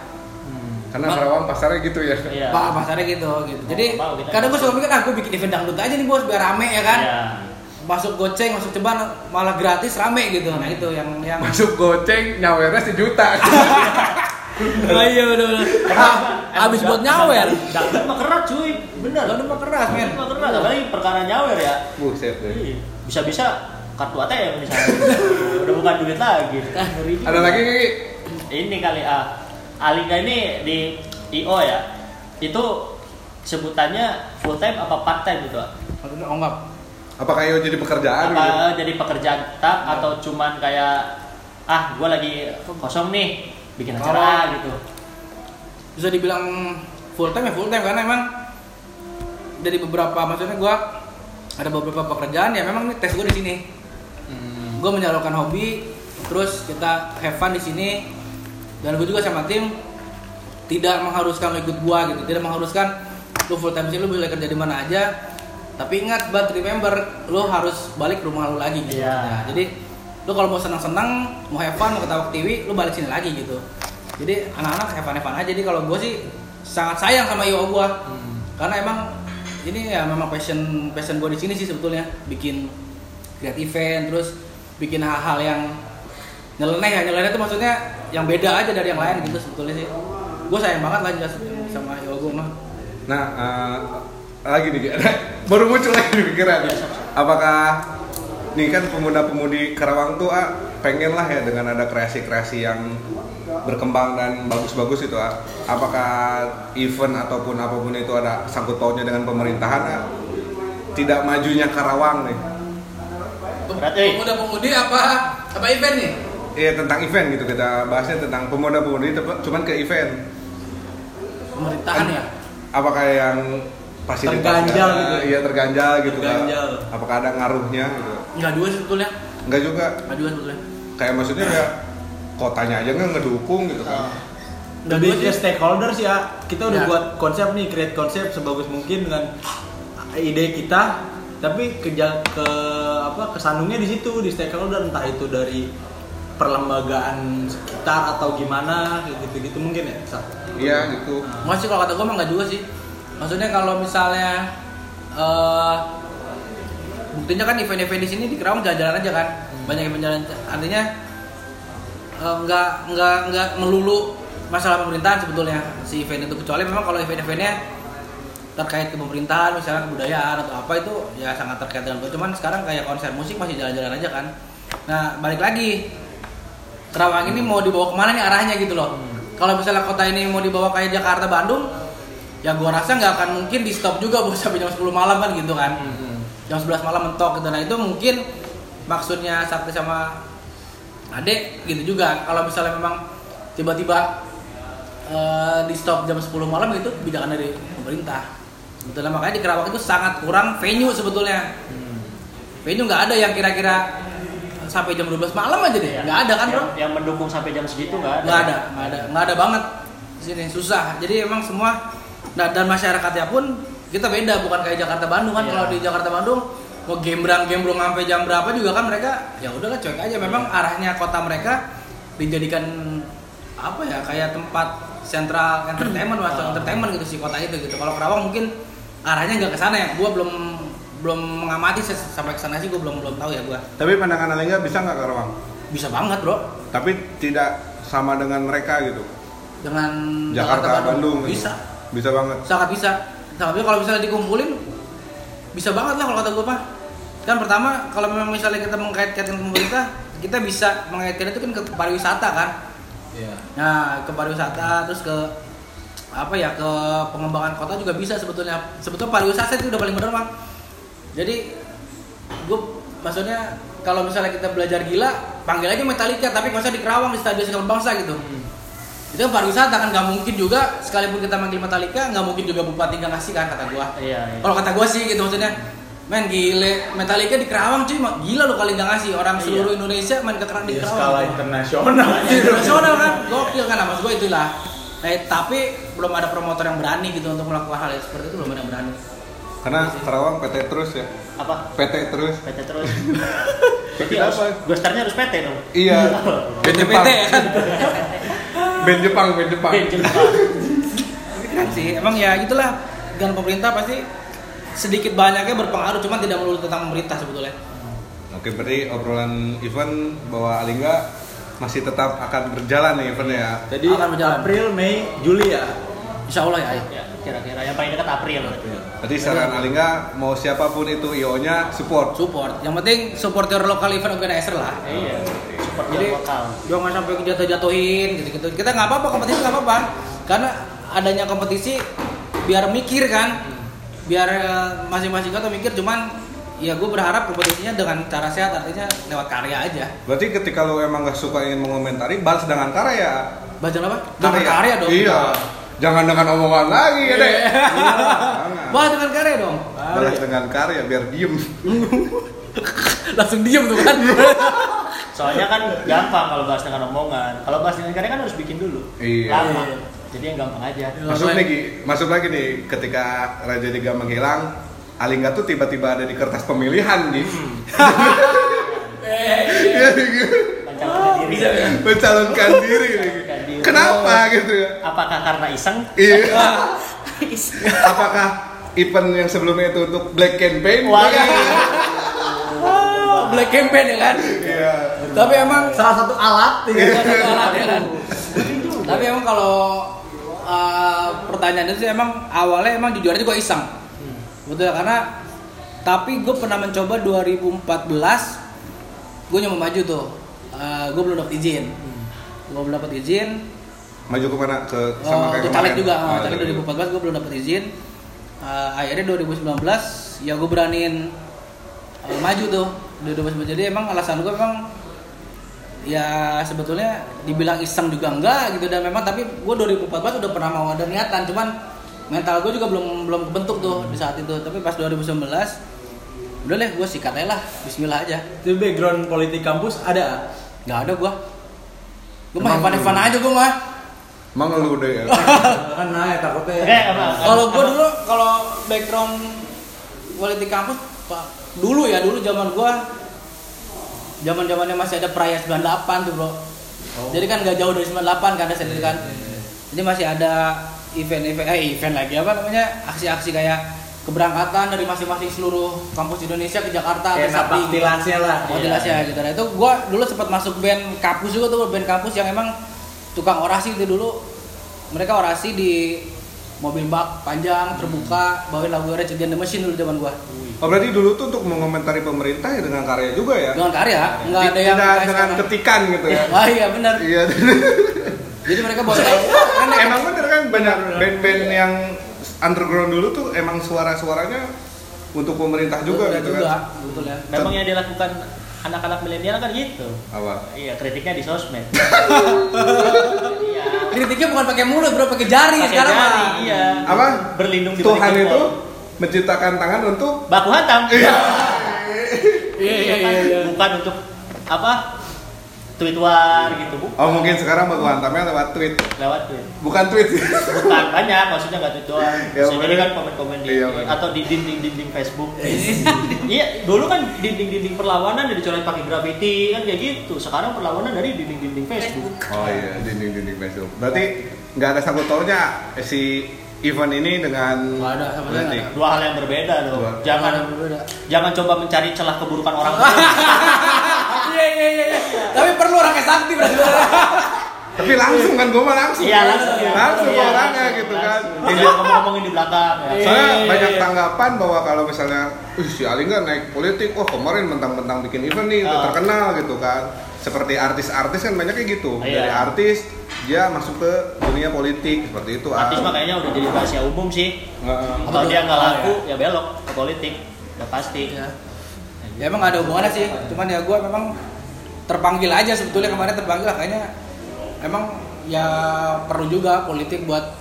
Karena Ba- Karawang pasarnya gitu ya. Iya. Pak pasarnya gitu gitu jadi kita kadang gue gitu. suka mikir ah gue bikin event dangdut aja nih bos biar rame ya kan Iya. masuk goceng masuk ceban malah gratis rame gitu nah itu yang yang Masuk goceng nyawernya sejuta. oh, iya bener bener abis buat nyawer Dangdut mah keras cuy, bener. Dangdut mah keras, men. Mah keras, apalagi perkara nyawer ya. Buset deh. Ih, Bisa-bisa kartu ATM misalnya. Udah bukan duit lagi. Ah. Ada lagi Kiki? Ini kali ah. Alika ini di IO ya. Itu sebutannya full time apa part time gitu? ah? Maksudnya oh enggak Apakah itu jadi pekerjaan gitu? Apa jadi pekerjaan tetap atau cuman kayak ah gue lagi kosong nih bikin acara gitu. Bisa dibilang full time ya full time karena emang dari beberapa maksudnya gua ada beberapa pekerjaan ya memang ini tes gue di sini. Gue menyalurkan hobi terus kita have fun di sini. Dan gue juga sama tim tidak mengharuskan lo ikut gua gitu tidak mengharuskan lu full time sih lu boleh kerja di mana aja. Tapi ingat but remember lu harus balik ke rumah lu lagi gitu. Iya. Nah, jadi lu kalau mau senang-senang mau have fun mau ketawa ke TV lu balik sini lagi gitu jadi anak-anak have fun aja. Jadi kalau gue sih sangat sayang sama IO gue karena emang ini ya memang passion passion gue di sini sih sebetulnya. Bikin create event terus bikin hal-hal yang nyeleneh ya. Nyeleneh itu maksudnya yang beda aja dari yang lain gitu sebetulnya sih. Gue sayang banget lah jelas sama IO gue mah. Nah, eh, lagi nih, baru muncul lagi di pikiran. Apakah nih kan pemuda-pemudi Karawang tuh ah, pengen lah ya dengan ada kreasi-kreasi yang berkembang dan bagus-bagus itu ah. Apakah event ataupun apa pun itu ada sangkut pautnya dengan pemerintahan ah? Tidak majunya Karawang nih. Pemuda-pemudi apa apa event nih Iya tentang event gitu kita bahasnya tentang pemuda-pemudi cuman ke event. pemerintahan ya Apakah yang fasilitasnya Terganjal gitu. Iya terganjal gitu. Terganjal. Apakah ada ngaruhnya gitu? nggak juga sebetulnya Enggak juga. nggak juga sebetulnya Kayak maksudnya ya kotanya aja nggak ngedukung gitu kan. lebih ke stakeholders ya kita udah Ya. buat konsep nih create konsep sebagus mungkin dengan ide kita tapi ke ke apa kesandungnya di situ di stakeholder entah itu dari perlembagaan sekitar atau gimana kayak gitu-gitu mungkin ya? Iya gitu. Masih kalau kata gue mah nggak juga sih. Maksudnya kalau misalnya eh buktinya kan event-event di sini di Kerawang jalan-jalan aja kan. Banyak event jalan artinya eh, nggak nggak nggak melulu masalah pemerintahan sebetulnya si event itu kecuali memang kalau event-eventnya terkait ke pemerintahan misalnya kebudayaan atau apa itu ya sangat terkait dengan itu. cuman sekarang kayak konser musik masih jalan-jalan aja kan. Nah balik lagi Kerawang ini mau dibawa ke mana nih arahnya gitu loh. Kalau misalnya kota ini mau dibawa kayak Jakarta Bandung ya gua rasa nggak akan mungkin di stop juga bos sampai jam 10 malam kan gitu kan. Jam 11 malam mentok gitu. Nah itu mungkin maksudnya Sakti sama Adek gitu juga. Kalau misalnya memang tiba-tiba eh, di stop jam 10 malam itu kebijakan dari pemerintah. Sebetulnya makanya di Kerawang itu sangat kurang venue sebetulnya. Venue nggak ada yang kira-kira sampai jam 12 malam aja deh. Nggak ada kan bro? Yang, yang mendukung sampai jam segitu nggak ada. Nggak ada nggak ada. Nggak ada banget di sini. Susah. Jadi emang semua nah, dan masyarakatnya pun kita beda. Bukan kayak Jakarta Bandung kan. Iya. kalau di Jakarta Bandung mau gembrang gembrong sampai jam berapa juga kan mereka ya udahlah cuek aja memang arahnya kota mereka dijadikan apa ya kayak tempat sentral entertainment Ah. atau entertainment gitu si kota itu gitu kalau Kerawang mungkin arahnya nggak ke sana ya gua belum belum mengamati sampai ke sana sih gua belum belum tahu ya gua Tapi pandangan Alingga bisa nggak Karawang? bisa banget bro Tapi tidak sama dengan mereka gitu. dengan Jakarta, Bandung. gitu. bisa Bisa banget. sangat bisa tapi kalau misalnya dikumpulin bisa banget lah kalau kata gue mah kan pertama kalau memang misalnya kita mengkait-kaitkan pemerintah kita bisa mengaitkan itu kan ke pariwisata kan? Iya. nah ke pariwisata terus ke apa ya ke pengembangan kota juga bisa sebetulnya. Sebetulnya pariwisata itu udah paling benar mah jadi gue maksudnya kalau misalnya kita belajar gila panggil aja Metallica tapi masa di Kerawang di Stadion Segala Bangsa gitu. Itu kan pariwisata kan nggak mungkin juga sekalipun kita manggil Metallica nggak mungkin juga bupati nggak ngasih kan kata gua. Iya, iya. kalau kata gua sih gitu maksudnya men gile Metallica di Kerawang cuy gila lo kali nggak ngasih orang Iya. seluruh Indonesia main ke Kerawang di Di Kerawang skala internasional. internasional kan gokil kan maksud gua itulah nah, tapi belum ada promotor yang berani gitu untuk melakukan hal yang seperti itu belum ada yang berani Karena Karawang PT terus ya. apa PT terus. PT terus PT Jadi harus, apa? Ghosternya harus PT dong Iya. Jepang. PT ya kan Band Jepang, band Jepang. Ben Jepang kan sih emang ya gitulah dengan pemerintah pasti sedikit banyaknya berpengaruh cuman tidak melulu tentang pemerintah sebetulnya. Oke, berarti obrolan event bahwa Alingga masih tetap akan berjalan nih eventnya ya. Jadi Akan berjalan. April, Mei, Juli ya. Insya Allah ya, ya kira-kira. Yang paling dekat April. Berarti saran Alingga mau siapa pun itu IO-nya support. support. Yang penting support your local event organizer lah. Iya support jadi lokal. jangan sampai jatuh-jatuhin gitu-gitu. Kita nggak apa-apa kompetisi nggak apa-apa. Karena adanya kompetisi biar mikir kan biar eh, masing-masing kota mikir cuman ya gue berharap kompetisinya dengan cara sehat artinya lewat karya aja Berarti ketika lo emang nggak suka ingin mengomentari, balas dengan karya. baca apa dengan karya dong Iya. Jangan dengan omongan lagi ya deh. Iya. Jangan. Balas dengan karya dong Balas dengan karya biar diem. langsung diem tuh kan soalnya kan gampang kalau bahas dengan omongan kalau bahas dengan karya kan harus bikin dulu Iya. lama jadi yang gampang aja Masuk nih, Gi. masuk lagi nih ketika Raja Diga menghilang, Alingga tuh tiba-tiba ada di kertas pemilihan nih. Iya, gitu. mencalonkan diri Mencalonkan diri nih. Mencalonkan diri. Kenapa gitu ya? apakah karena iseng Iya. Apakah event yang sebelumnya itu untuk Black Campaign? Wah. black campaign ya kan Iya. tapi emang Salah satu alat ya. Salah satu alatnya kan. Tapi emang kalau uh, pertanyaan itu sih emang awalnya emang jujur aja gue iseng. Betul karena tapi gue pernah mencoba 2014 gue nyoba maju tuh. Uh, gue belum dapat izin. Gue belum dapat izin. Maju ke mana? Ke Oh, sama kayak untuk kemarin? caleg juga, oh, caleg caleg. 2014 gue belum dapat izin. Uh, akhirnya 2019 ya gue beraniin uh, maju tuh 2019 jadi emang alasan gue memang ya sebetulnya dibilang iseng juga enggak gitu. Dan memang tapi gue 2014 udah pernah mau ada niatan. Cuman mental gue juga belum belum kebentuk tuh di saat itu. Tapi pas 2019 udah deh gue sikat aja lah. Bismillah aja. Itu background politik kampus ada. nggak ada gue gue mah Evan lu- aja gue mah. Emang lu udah ya? kan naik takutnya. Kalau gue dulu kalau background politik kampus dulu ya dulu zaman gue zaman zamannya masih ada perayaan 98 tuh bro jadi kan gak jauh dari 98 kan ada sendiri kan jadi masih ada event-event eh event lagi apa namanya aksi-aksi kayak keberangkatan dari masing-masing seluruh kampus Indonesia ke Jakarta Kayak ke napak tilasnya lah. Oh, tilasnya gitu. Nah, itu gua dulu sempat masuk band kampus juga tuh, band kampus yang emang tukang orasi itu dulu. Mereka orasi di mobil bak panjang terbuka, bawain lagu Rage Against the Machine dulu zaman gua. Oh berarti dulu tuh untuk mengomentari pemerintah ya dengan karya juga ya? Dengan karya, nggak ada yang Tidak dengan sekarang. ketikan gitu ya? Wah iya benar. Iya. Jadi mereka bawa tahu. "Wah, keren ya." emang bener kan banyak band-band yang underground dulu tuh emang suara-suaranya untuk pemerintah juga Betul gitu juga, kan betul ya. Memang yang dilakukan anak-anak milenial kan gitu. apa Iya, kritiknya di sosmed. Iya. Kritiknya bukan pakai mulut, bro, pakai jari Pakai sekarang. jari, iya. apa Berlindung di Tuhan itu jempol. Menciptakan tangan untuk baku hantam. Iya. Iya, iya, iya, iya. Bukan untuk apa? Tweet war gitu, bu. oh mungkin sekarang baku hantamnya lewat tweet Lewat tweet. bukan tweet Bukan banyak, maksudnya nggak tweet doang. Ya, jadi bener. kan komen-komen di Iya, atau di dinding-dinding Facebook. iya, dulu kan dinding-dinding perlawanan dari dicoret pakai graffiti kan kayak gitu. Sekarang perlawanan dari dinding-dinding Facebook. oh iya dinding-dinding Facebook berarti nggak ada sangkut pautnya si event ini dengan Nggak ada, sama sekali Dua hal yang berbeda dong. Dua. Jangan Berbeda. jangan coba mencari celah keburukan orang Iya, iya, iya. Tapi perlu orang yang sakti berarti. tapi langsung kan gue mah langsung Iya kan? langsung ya. langsung Iya, orangnya langsung, gitu langsung. kan Jangan ngomong-ngomongin di belakang. Ya. Soalnya Iya, iya, banyak iya. tanggapan bahwa kalau misalnya, Wih, si Ali nggak naik politik, wah kemarin mentang-mentang bikin event nih, udah Ah. terkenal gitu kan. Seperti artis-artis kan banyak kayak gitu. Iya. Dari artis, dia masuk ke dunia politik seperti itu. Artis Ah. mah kayaknya udah jadi rahasia umum sih. Heeh. Kalau dia nggak Oh, laku ya belok ke politik. Udah pasti. Ya. ya emang ada hubungannya sih, cuman ya gue memang terpanggil aja sebetulnya kemarin terpanggil lah kayaknya emang ya perlu juga politik buat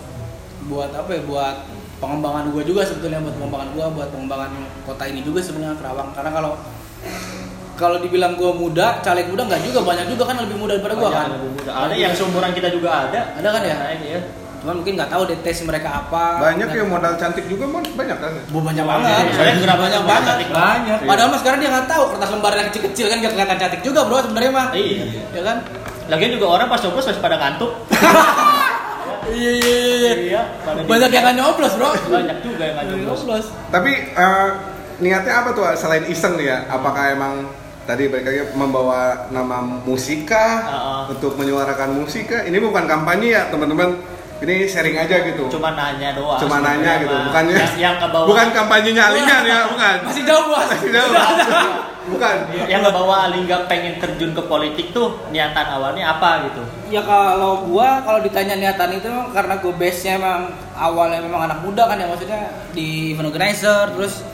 buat apa ya buat pengembangan gue juga sebetulnya buat pengembangan gue buat pengembangan kota ini juga sebenarnya Kerawang karena kalau kalau dibilang gue muda caleg muda nggak juga banyak juga kan lebih muda daripada gue Banyak kan lebih muda. Ada yang seumuran kita juga ada. Ada kan ya? Nah, ini ya. cuman mungkin nggak tahu deh tes mereka apa Banyak Dan- yang modal cantik juga, Mon. banyak kan? Bu, banyak Banyak. banget Saya gerak banyak banget, banyak banget. padahal mah sekarang dia nggak tahu kertas lembar yang kecil-kecil kan nggak kelihatan cantik juga bro sebenarnya mah Iya. ya kan Lagian juga orang pas nyoblos masih pada ngantuk. iya iya iya Iya. di- banyak yang nggak nyoblos bro banyak juga yang nggak nyoblos. Tapi eh, niatnya apa tuh selain iseng nih ya? Apakah emang tadi balik lagi membawa nama musika Ah, ah. untuk menyuarakan musika? Ini bukan kampanye ya, teman-teman. Ini sharing aja gitu. Cuma nanya doang. Cuma nanya gitu, bukannya yang, yang ke bawah. bukan kampanyenya Alingan ya, bukan. masih jauh bos Masih jauh. bukan. yang ke bawah Alingga pengen terjun ke politik tuh niatan awalnya apa gitu? ya kalau gua kalau ditanya niatan itu karena gua base nya emang awalnya memang anak muda kan ya maksudnya di event organizer terus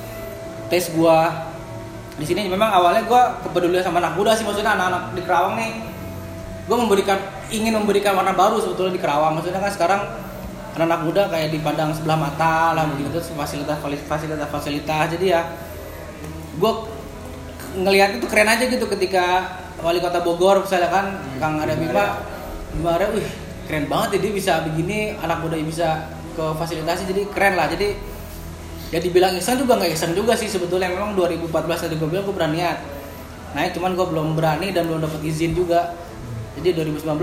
tes gua di sini. Memang awalnya gua kepedulian sama anak muda sih maksudnya anak-anak di Kerawang nih. Gua memberikan ingin memberikan warna baru sebetulnya di Kerawang. Maksudnya kan sekarang anak-anak muda kayak dipandang sebelah mata lah begitu. Terus fasilitas fasilitas fasilitas. Jadi ya gua ngelihat itu keren aja gitu ketika wali kota Bogor misalnya kan Kang Ada Bima Bima Arya, wih keren banget ya dia bisa begini anak muda bisa ke fasilitasi. Jadi keren lah. Jadi ya dibilang iseng juga nggak iseng juga sih sebetulnya memang 2014 tadi gue bilang gue berani niat nah cuman gue belum berani dan belum dapat izin juga jadi 2019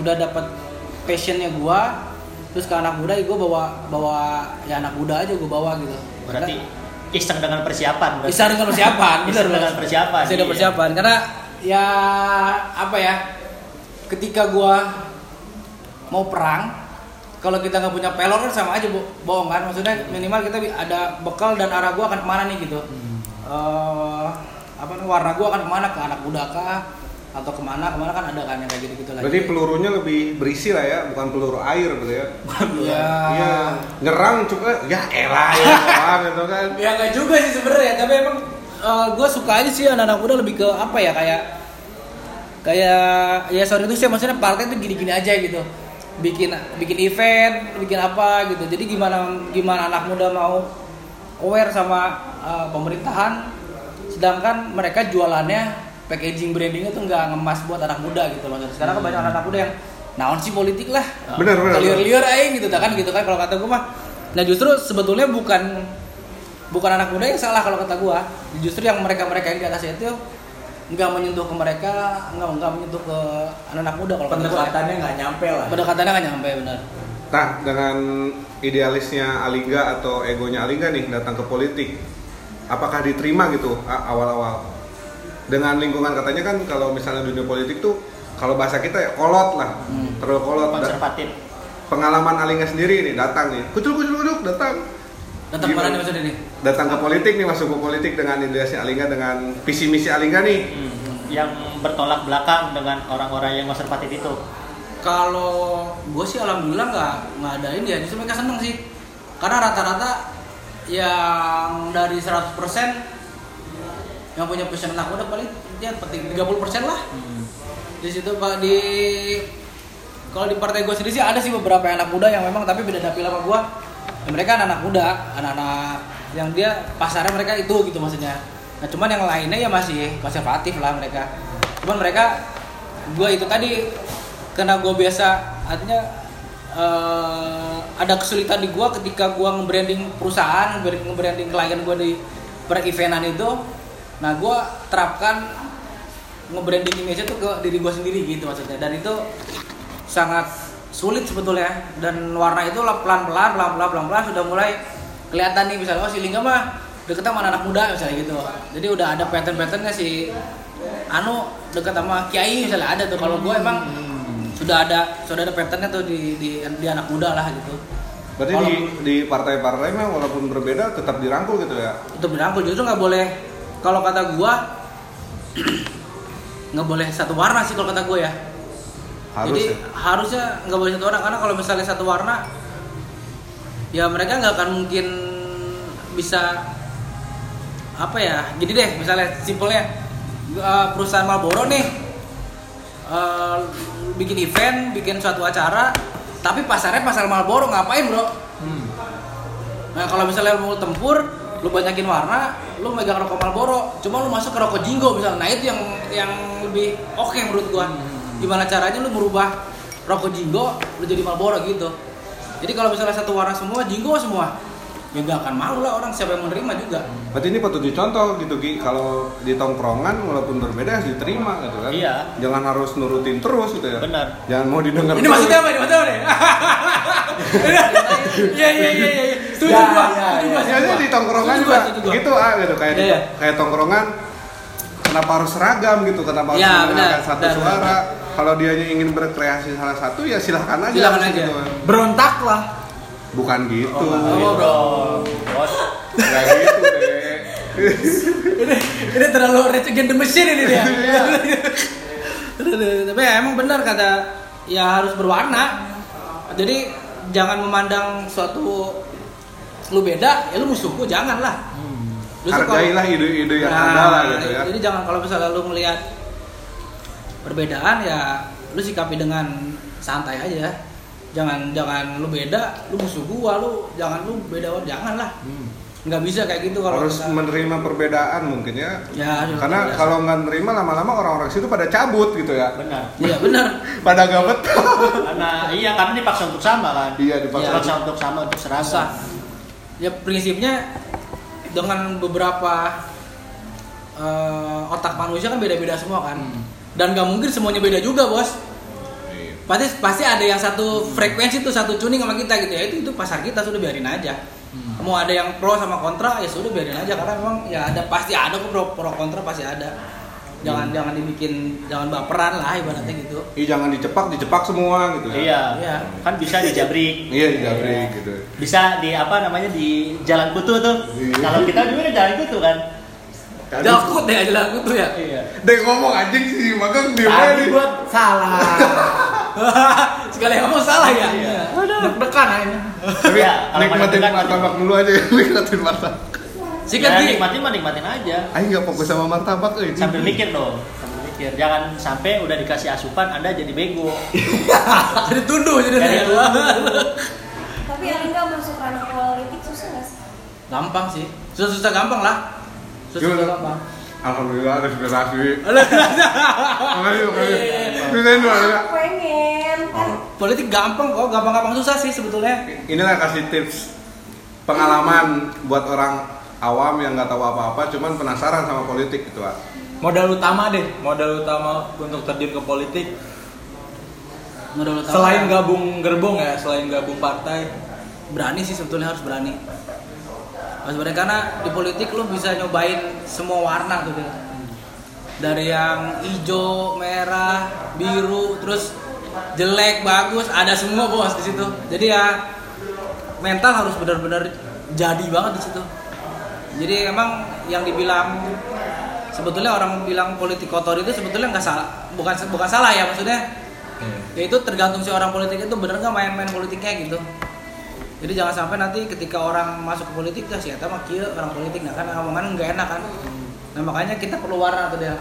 udah dapat passionnya gue terus ke anak muda gue bawa bawa ya anak muda aja gue bawa gitu Berarti iseng dengan persiapan. berarti. bisa dengan persiapan bener, dengan persiapan, bisa dengan iya. persiapan karena ya apa ya ketika gua mau perang kalau kita nggak punya pelor kan sama aja bo- bohong kan? Maksudnya minimal kita ada bekal dan arah gua akan ke mana nih gitu. Eh, apa namanya, warna gua akan ke mana? Ke anak muda kah? Atau ke mana? Ke mana kan ada kan yang kayak gitu gitu lagi. Berarti pelurunya lebih berisi lah ya, bukan peluru air gitu ya. ya Iya, nyerang juga ya elah ya, doang gitu kan. ya nggak juga sih sebenarnya tapi emang gue suka aja sih anak-anak muda lebih ke apa ya kayak kayak ya sorry itu sih maksudnya partai itu gini-gini aja gitu bikin bikin event bikin apa gitu. Jadi gimana gimana anak muda mau aware sama uh, pemerintahan sedangkan mereka jualannya packaging brandingnya tuh nggak ngemas buat anak muda gitu loh. Sekarang kan banyak anak muda yang naon sih politik lah. Benar, benar, liar-liar aja gitu kan gitu kan kalau kata gue mah. Nah justru sebetulnya bukan bukan anak muda yang salah kalau kata gua. Justru yang mereka mereka yang di atas itu nggak menyentuh ke mereka nggak nggak menyentuh ke anak-anak muda kalau ya. pendekatannya nggak nyampe lah pendekatannya nggak nyampe benar Nah, dengan idealisnya Alingga atau egonya Alingga nih datang ke politik, apakah diterima gitu awal-awal? Dengan lingkungan katanya kan kalau misalnya dunia politik tuh kalau bahasa kita ya kolot lah, Hmm. terlalu kolot. Konservatif. pengalaman Alingga sendiri nih datang nih, kucul kucul kucul datang. Datang Gimana? mana nih maksudnya nih Datang ke politik nih masuk ke politik dengan idealisnya Alingga dengan visi misi Alingga nih. Hmm. Yang bertolak belakang dengan orang-orang yang konservatif itu. kalau gue sih alhamdulillah nggak nggak ada ini ya justru mereka seneng sih karena rata-rata yang dari 100% yang punya passion anak muda paling dia penting 30% lah di situ pak di kalau di partai gue sendiri sih ada sih beberapa anak muda yang memang tapi beda dapil sama gue Ya, mereka anak-anak muda anak-anak yang dia pasarnya mereka itu gitu maksudnya. Nah cuman yang lainnya ya masih konservatif lah mereka. Cuman mereka gue itu tadi karena gue biasa artinya eh, ada kesulitan di gue ketika gue nge-branding perusahaan nge-branding klien gue di per eventan itu nah gue terapkan nge-branding image itu ke diri gue sendiri gitu maksudnya. Dan itu sangat sulit sebetulnya. Dan warna itu pelan-pelan pelan-pelan pelan-pelan sudah mulai kelihatan nih. Misalnya oh si Lingga mah deket sama anak muda misalnya gitu. Jadi udah ada pattern-patternnya si Anu deket sama Kiai misalnya ada tuh. Kalau gue emang sudah ada sudah ada patternnya tuh di, di di anak muda lah gitu. Berarti di, di partai-partai mah walaupun berbeda tetap dirangkul gitu ya. untuk dirangkul justru nggak boleh. Kalau kata gua nggak boleh satu warna sih kalau kata gua ya Harus jadi ya. harusnya nggak boleh satu warna karena kalau misalnya satu warna ya mereka nggak akan mungkin bisa apa ya jadi deh misalnya simpelnya eh, perusahaan Marlboro nih eh, bikin event bikin suatu acara tapi pasarnya pasar Marlboro ngapain bro Nah kalau misalnya mau tempur, lu banyakin warna, lu megang rokok Marlboro, cuma lu masuk ke rokok Jinggo misalnya. Nah itu yang yang lebih oke menurut gua. Gimana caranya lu merubah rokok Jinggo lu jadi Marlboro gitu. Jadi kalau misalnya satu warna semua Jinggo semua, ya gak akan mau lah orang siapa yang menerima juga. Berarti ini patut dicontoh gitu Ki. Kalau di tongkrongan walaupun berbeda harus diterima gitu kan. Iya. Jangan harus nurutin terus gitu ya. Benar. Jangan mau didengar. Ini maksudnya apa? Ini maksudnya apa nih? Iya iya iya iya. Setuju Ya, gua. ya, Setuju ya. gua. Biasanya di tongkrongan juga gitu ah gitu kayak Iya, iya. kayak tongkrongan kenapa harus seragam gitu kenapa harus Ya, benar, satu benar, suara kalau dia ingin berkreasi salah satu ya silahkan aja Silahkan aja. gitu. berontak lah bukan gitu Oh, bro. Bos. nggak gitu deh ini ini terlalu rage against the machine ini dia. Tapi ya, emang benar kata ya harus berwarna. Jadi jangan memandang suatu lu beda, ya lu musuhku jangan lah. Hargailah ide-ide yang Nah, ada lah gitu ya Jadi jangan kalau misalnya lu melihat perbedaan ya lu sikapi dengan santai aja. Jangan jangan lu beda, lu musuh gua, lu jangan lu beda jangan lah. Nggak bisa kayak gitu kalau harus kita- menerima perbedaan mungkin ya Ya, karena kalau nggak nerima lama-lama orang-orang situ pada cabut gitu ya Benar. Iya benar. pada gak betah Karena iya karena dipaksa untuk sama kan. iya dipaksa. Dipaksa untuk sama untuk seragam. Susah. Ya prinsipnya dengan beberapa eh, otak manusia kan beda-beda semua kan. Dan nggak mungkin semuanya beda juga bos. Iya. Pasti pasti ada yang satu frekuensi tuh satu tuning sama kita gitu ya itu itu pasar kita sudah biarin aja. Mau ada yang pro sama kontra ya sudah biarin aja karena memang ya ada pasti ada kok pro pro kontra pasti ada. Jangan jangan dibikin jangan baperan lah ibaratnya gitu. Ih, jangan dicepak dicepak semua gitu ya Iya. Iya. Kan bisa dijabrik. iya di jabrik gitu Bisa di apa namanya di Jalan Kutu tuh. Iya. Kalau kita kan Jalan Kutu kan. Jakut deh aja lagu tuh ya. Iya. Dek ngomong anjing sih, magang dia tadi gua salah Sekali ngomong salah ya. Iya. deg-degan aja Tapi Iya, kalau nikmatin martabak dulu aja, nikmatin martabak. Sikat Ya, nikmatin mah nikmatin aja. Ayo nggak fokus sama martabak, eh. Sambil mikir dong. Sambil mikir. Jangan sampai udah dikasih asupan Anda jadi bego. Jadi tunduh jadi. Tapi yang nggak masuk ranah politik susah nggak sih? gampang sih. Susah-susah gampang lah. Alhamdulillah ada inspirasi. Makasih, makasih. Ya. Aku pengen kan Politik gampang kok, gampang-gampang susah sih sebetulnya. Inilah kasih tips pengalaman buat orang awam yang nggak tahu apa-apa, cuman penasaran sama politik gitu, Pak. modal utama deh modal utama untuk terjun ke politik Modal utama selain gabung gerbong ya selain gabung partai berani sih sebetulnya harus berani. Harus berani karena di politik lu bisa nyobain semua warna tuh dia. Dari yang hijau, merah, biru, terus jelek, bagus, ada semua bos di situ. Jadi ya mental harus benar-benar jadi banget di situ. Jadi emang yang dibilang sebetulnya orang bilang politik kotor itu sebetulnya nggak salah, bukan bukan salah ya maksudnya ya itu tergantung si orang politik itu bener nggak main-main politiknya gitu jadi jangan sampai nanti ketika orang masuk ke politik ya siapa mah kieu orang politik nah kan omongan nggak enak kan? Nah makanya kita perlu warna tuh dia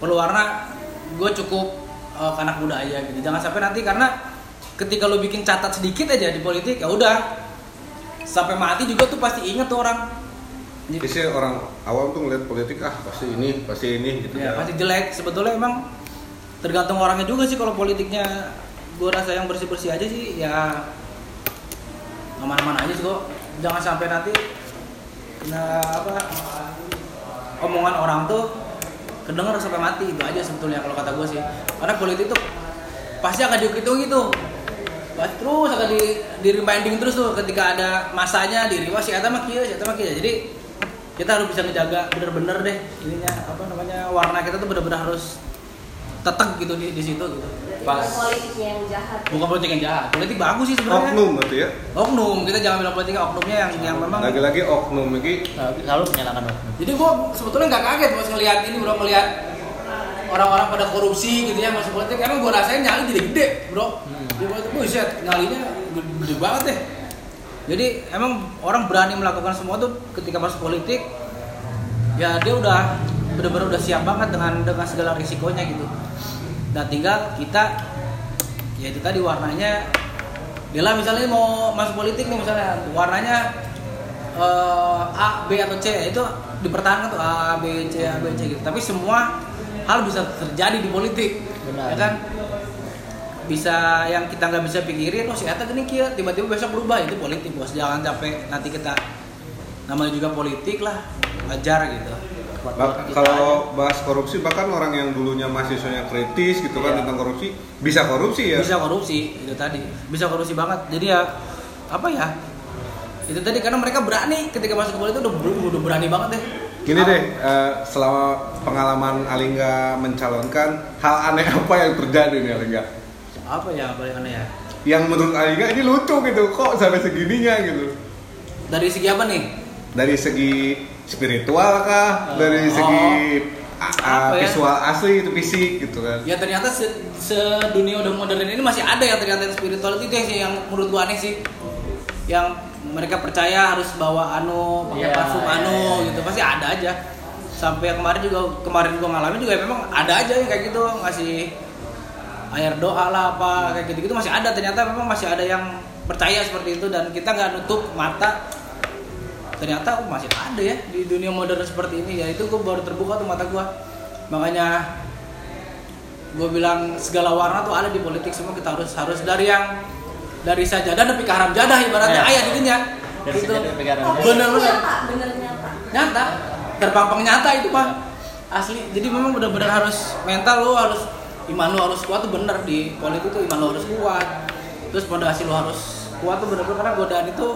perlu warna gue cukup eh, anak muda aja gitu. Jangan sampai nanti karena ketika lu bikin catat sedikit aja di politik ya udah. Sampai mati juga tuh pasti inget tuh orang. Biasanya orang awam tuh ngeliat politik ah pasti ini, pasti ini gitu. Ya pasti jelek. Sebetulnya emang tergantung orangnya juga sih kalau politiknya. Gue rasa yang bersih bersih aja sih ya aman-aman aja sih kok jangan sampai nanti kena apa omongan orang tuh kedenger sampai mati. Itu aja sebetulnya kalau kata gue sih. Karena politik tuh pasti akan dihitung gitu pasti terus akan di, di reminding terus tuh ketika ada masanya di wah si mah kieu, si mah kieu. jadi kita harus bisa ngejaga bener-bener deh ininya apa namanya warna kita tuh bener-bener harus tetap gitu di, di situ gitu. Bukan politiknya yang jahat. bukan politik yang jahat politik bagus sih sebenarnya. Oknum berarti ya. oknum kita jangan bilang politiknya oknumnya yang yang memang Lagi-lagi oknum ini Selalu menyalahkan oknum. jadi gua sebetulnya nggak kaget pas ngelihat ini bro ngelihat orang-orang pada korupsi gitu ya masuk politik. Emang gua rasain nyali jadi gede bro. Di politik buset nyalinya gede, gede banget deh. Jadi emang orang berani melakukan semua tuh ketika masuk politik ya dia udah bener-bener udah siap banget dengan dengan segala risikonya gitu dan tinggal kita ya itu tadi warnanya dia lah misalnya mau masuk politik nih misalnya warnanya eh, A, B atau C itu dipertahankan tuh A, B, C, A, B, C gitu. Tapi semua hal bisa terjadi di politik, Benar. ya kan? Bisa yang kita nggak bisa pikirin, oh si Eta gini kia, tiba-tiba besok berubah itu politik bos. Jangan sampai nanti kita namanya juga politik lah, wajar gitu. Bak- kalau bahas korupsi bahkan orang yang dulunya mahasiswanya kritis gitu kan Iya. tentang korupsi bisa korupsi ya Bisa korupsi itu tadi, bisa korupsi banget. Jadi ya apa ya? Itu tadi karena mereka berani ketika masuk ke politik udah, udah berani banget deh. gini deh eh, selama pengalaman Alingga mencalonkan hal aneh apa yang terjadi nih Alingga Apa ya paling aneh ya? yang menurut Alingga ini lucu gitu kok sampai segininya gitu Dari segi apa nih? dari segi spiritual kah dari Oh. segi a- a- Apa ya? visual asli itu fisik gitu kan Ya ternyata se sedunia udah modern ini masih ada yang ternyata yang spiritual itu yang, yang menurut gua aneh sih. Yang mereka percaya harus bawa anu, pakai Iya, parfum iya, anu iya, iya. gitu. Pasti ada aja. Sampai yang kemarin juga kemarin gua ngalamin juga memang ada aja yang kayak gitu ngasih air doa lah apa kayak gitu-gitu masih ada ternyata memang masih ada yang percaya seperti itu dan kita nggak nutup mata ternyata oh, masih ada ya di dunia modern seperti ini. Ya itu gue baru terbuka tuh mata gue makanya gue bilang segala warna tuh ada di politik semua. Kita harus harus dari yang dari sajadah tapi ke haram jadah ibaratnya. Ya. ayah Dari gitu. haram Oh, jadah. bener bener nyata, bener nyata. nyata. Terpampang nyata itu pak. Asli. Jadi memang benar-benar harus mental lo harus iman lo harus kuat tuh bener. Di politik tuh iman lo harus kuat. Terus fondasi lo harus kuat tuh bener-bener karena godaan itu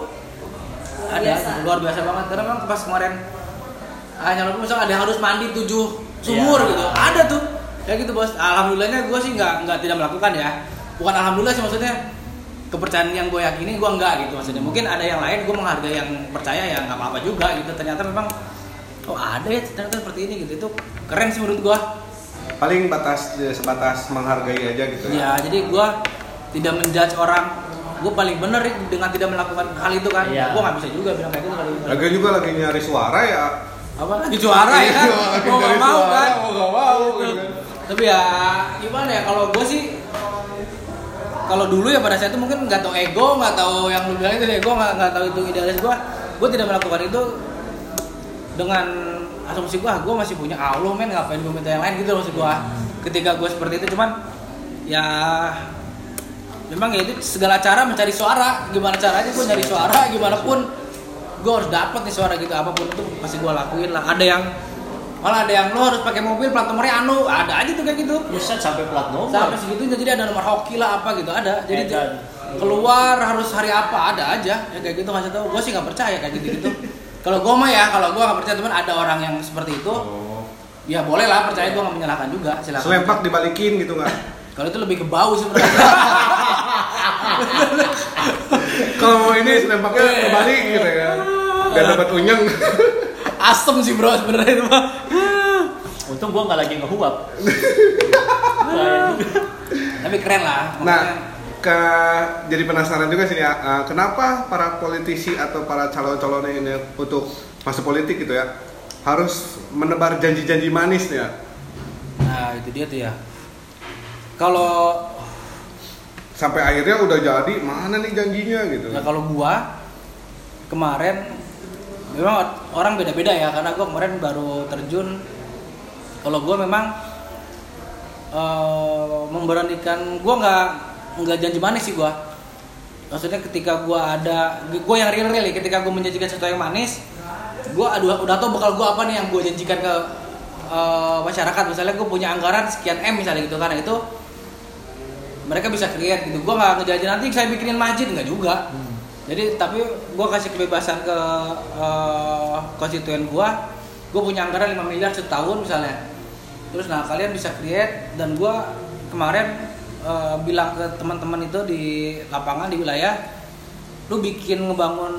ada Biasa. luar biasa banget. Karena memang pas kemarin hanya lo misalnya ada harus mandi tujuh sumur Iya. gitu. Ada tuh. Kayak gitu bos. Alhamdulillahnya gue sih nggak nggak tidak melakukan ya. Bukan alhamdulillah sih maksudnya kepercayaan yang gue yakini gue enggak gitu maksudnya. Mungkin ada yang lain gue menghargai yang percaya ya nggak apa-apa juga gitu. Ternyata memang oh ada ya ternyata seperti ini gitu. Itu keren sih menurut gue paling batas sebatas menghargai aja gitu ya. Jadi gue tidak menjudge orang gue paling bener dengan tidak melakukan hal itu kan. Iya. gue nggak bisa juga bilang kayak gitu kali lagi juga lagi nyari suara ya. Apa? Lagi juara ya? Kan Lagi mau nggak mau suara, kan? mau nggak mau, kan. tapi ya gimana ya kalau gue sih kalau dulu ya pada saat itu mungkin nggak tahu ego nggak tahu yang lu bilang itu ego nggak nggak tahu itu idealis gue gue tidak melakukan itu dengan asumsi gue gue masih punya Allah men. Ngapain gue minta yang lain gitu loh maksud gue ketika gue seperti itu cuman ya memang ya itu segala cara mencari suara. Gimana caranya gue nyari suara gimana pun. Gue harus dapat nih suara gitu apa pun itu pasti gue lakuin lah. Ada yang malah ada yang lo harus pakai mobil plat nomornya anu. Ada aja tuh kayak gitu. Buset sampai plat nomor. sampai segitunya jadi ada nomor hoki lah apa gitu ada. Jadi Edan. keluar harus hari apa ada aja. Ya kayak gitu ngasih tahu. Gue sih nggak percaya kayak gitu gitu kalau gue mah ya kalau gue nggak percaya teman ada orang yang seperti itu oh. ya boleh lah percaya gue nggak menyalahkan juga silakan. Selempak dibalikin gitu nggak? Kalau itu lebih ke bau sebenarnya kalau mau ini selempaknya terbalik gitu kan biar dapat unyeng. Asem sih bro sebenarnya itu mah. Untung gua nggak lagi ngehuap. Tapi keren lah Nah, ke jadi penasaran juga sih ya, kenapa para politisi atau para calon-calon ini untuk masuk politik gitu ya harus menebar janji-janji manis nih ya? nah itu dia tuh ya. Kalau Sampai akhirnya udah jadi mana nih janjinya gitu? ya kalau gua kemarin memang orang beda-beda ya karena gua kemarin baru terjun. Kalau gua memang eh, memberanikan gua nggak nggak janji manis sih gua. Maksudnya ketika gua ada gua yang real real ya, ketika gua menjanjikan sesuatu yang manis gua aduh udah tau bakal gua apa nih yang gua janjikan ke eh, masyarakat. Misalnya gua punya anggaran sekian m misalnya gitu karena itu mereka bisa create gitu. Gua nggak ngejanji nanti saya bikinin masjid nggak juga. Jadi tapi gua kasih kebebasan ke eh, konstituen gua gua punya anggaran 5 miliar setahun misalnya. Terus nah kalian bisa create dan gua kemarin eh, bilang ke teman-teman itu di lapangan di wilayah lu bikin ngebangun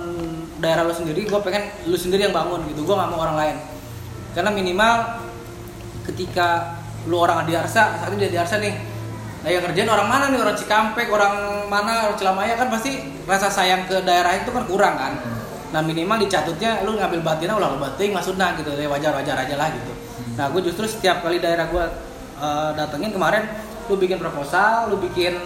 daerah lu sendiri gua pengen lu sendiri yang bangun gitu. Gua nggak mau orang lain. Karena minimal ketika lu orang Adiarsa saat ini di Adiarsa nih nah yang kerjain orang mana nih? Orang Cikampek orang mana? Orang Cilamaya kan pasti rasa sayang ke daerah itu kan kurang kan? Nah minimal dicatutnya lu ngambil batinnya ulah lu batin maksudnya gitu. Ya wajar wajar aja lah gitu. Nah gue justru setiap kali daerah gue datengin kemarin lu bikin proposal lu bikin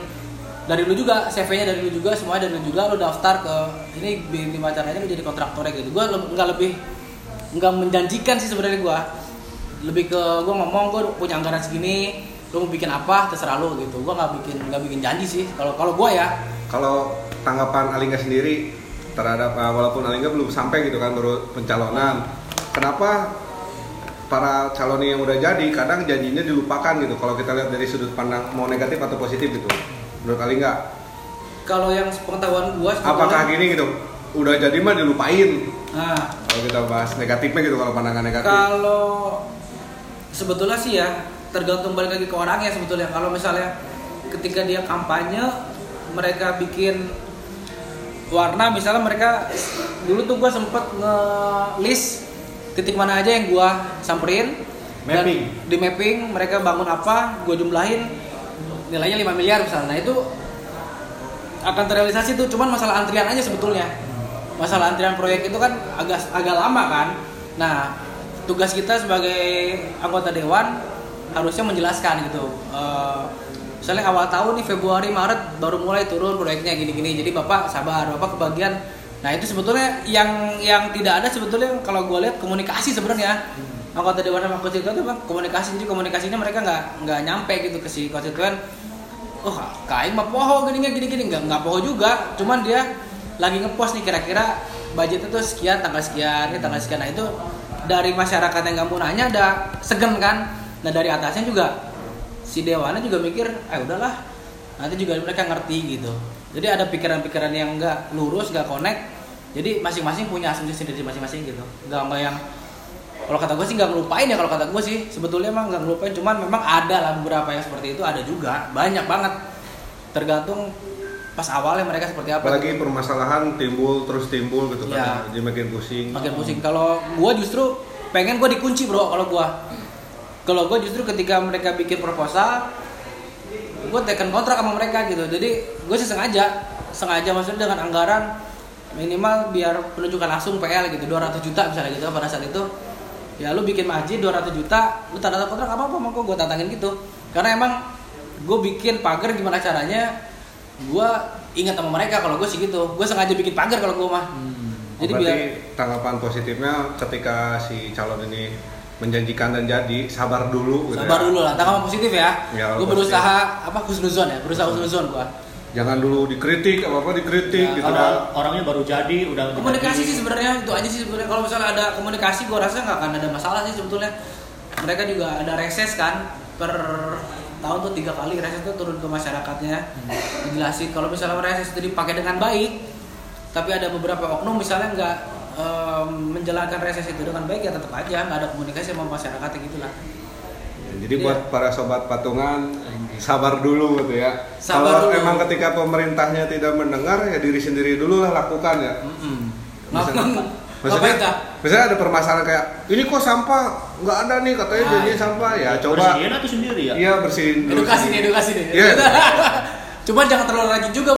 dari lu juga CV-nya dari lu juga semuanya dari lu juga lu daftar ke ini gimana caranya lu jadi kontraktornya gitu. Gue nggak lebih nggak menjanjikan sih sebenarnya gue lebih ke gue ngomong gue punya anggaran segini lu mau bikin apa terserah lu gitu. Gue nggak bikin nggak bikin janji sih. Kalau kalau gue ya. Kalau tanggapan Alingga sendiri terhadap uh, walaupun Alingga belum sampai gitu kan baru pencalonan, kenapa para calon yang udah jadi kadang janjinya dilupakan gitu? Kalau kita lihat dari sudut pandang mau negatif atau positif gitu menurut Alingga kalau yang pengetahuan gue apakah gini gitu? Udah jadi mah dilupain. Nah. Kalau kita bahas negatifnya gitu kalau pandangan negatif. Kalau sebetulnya sih ya tergantung balik lagi ke orangnya sebetulnya. Kalau misalnya ketika dia kampanye mereka bikin warna misalnya mereka dulu tuh gua sempet nge-list titik mana aja yang gua samperin. Dan Mapping. di mapping mereka bangun apa gua jumlahin nilainya 5 miliar misalnya. Nah itu akan terrealisasi tuh cuman masalah antrian aja sebetulnya. Masalah antrian proyek itu kan agak agak lama kan. Nah tugas kita sebagai anggota dewan harusnya menjelaskan gitu. Eh, misalnya awal tahun nih Februari Maret baru mulai turun proyeknya gini-gini. Jadi bapak sabar bapak kebagian. Nah itu sebetulnya yang yang tidak ada sebetulnya kalau gue lihat komunikasi sebenarnya. Anggota dewan sama konstituen itu komunikasi jadi komunikasinya mereka nggak nggak nyampe gitu ke si konstituen. Oh kain mah poho gini gini gini nggak nggak poho juga. Cuman dia lagi ngepost nih kira-kira budgetnya tuh sekian tanggal sekian ini tanggal sekian. Nah itu dari masyarakat yang kamu nanya ada segen kan nah dari atasnya juga si dewannya juga mikir ah udahlah nanti juga mereka ngerti gitu. Jadi ada pikiran-pikiran yang nggak lurus nggak connect. Jadi masing-masing punya asumsi sendiri masing-masing gitu. Nggak nggak yang kalau kata gue sih nggak ngelupain ya kalau kata gue sih. Sebetulnya emang nggak ngelupain cuman memang ada lah beberapa yang seperti itu ada juga banyak banget. Tergantung pas awalnya mereka seperti apa. Apalagi permasalahan timbul terus timbul gitu Iya. kan jadi makin pusing. Makin pusing. Kalau gue justru pengen gue dikunci bro kalau gue kalau gue justru ketika mereka bikin proposal gue tekan kontrak sama mereka gitu. Jadi gue sih sengaja sengaja maksudnya dengan anggaran minimal biar penunjukan langsung PL gitu 200 juta misalnya gitu pada saat itu. Ya lu bikin masjid 200 juta lu tanda tangan kontrak apa apa mau gue tantangin gitu. Karena emang gue bikin pagar gimana caranya gue ingat sama mereka kalau gue sih gitu. Gue sengaja bikin pagar kalau gue mah. Jadi jadi biar berarti tanggapan positifnya ketika si calon ini menjanjikan dan jadi sabar dulu gitu Sabar ya. dulu lah, tanggapan positif ya. Ya, gue berusaha apa husnuzon ya, berusaha husnuzon gua. jangan dulu dikritik apa apa dikritik Ya, gitu kan orangnya baru jadi udah Komunikasi jadi. sih sebenarnya itu aja sih sebenarnya. Kalau misalnya ada komunikasi, gua rasa nggak akan ada masalah sih sebetulnya. Mereka juga ada reses kan per tahun tuh tiga kali reses tuh turun ke masyarakatnya dijelasin kalau misalnya reses itu dipakai dengan baik tapi ada beberapa oknum misalnya nggak em, menjalankan reses itu dengan baik ya tetap aja nggak ada komunikasi sama masyarakat gitu lah jadi Iya. buat para sobat patungan sabar dulu gitu ya Sabar kalau dulu. emang ketika pemerintahnya tidak mendengar ya diri sendiri dulu lah lakukan ya Mm-mm. Bisa. Nggak- Maksudnya, misalnya ada permasalahan kayak ini kok sampah nggak ada nih katanya Ah, jadinya iya. sampah ya coba Bersihin atau sendiri ya? iya bersihin dulu edukasi nih edukasi nih Iya. Cuman jangan terlalu rajin juga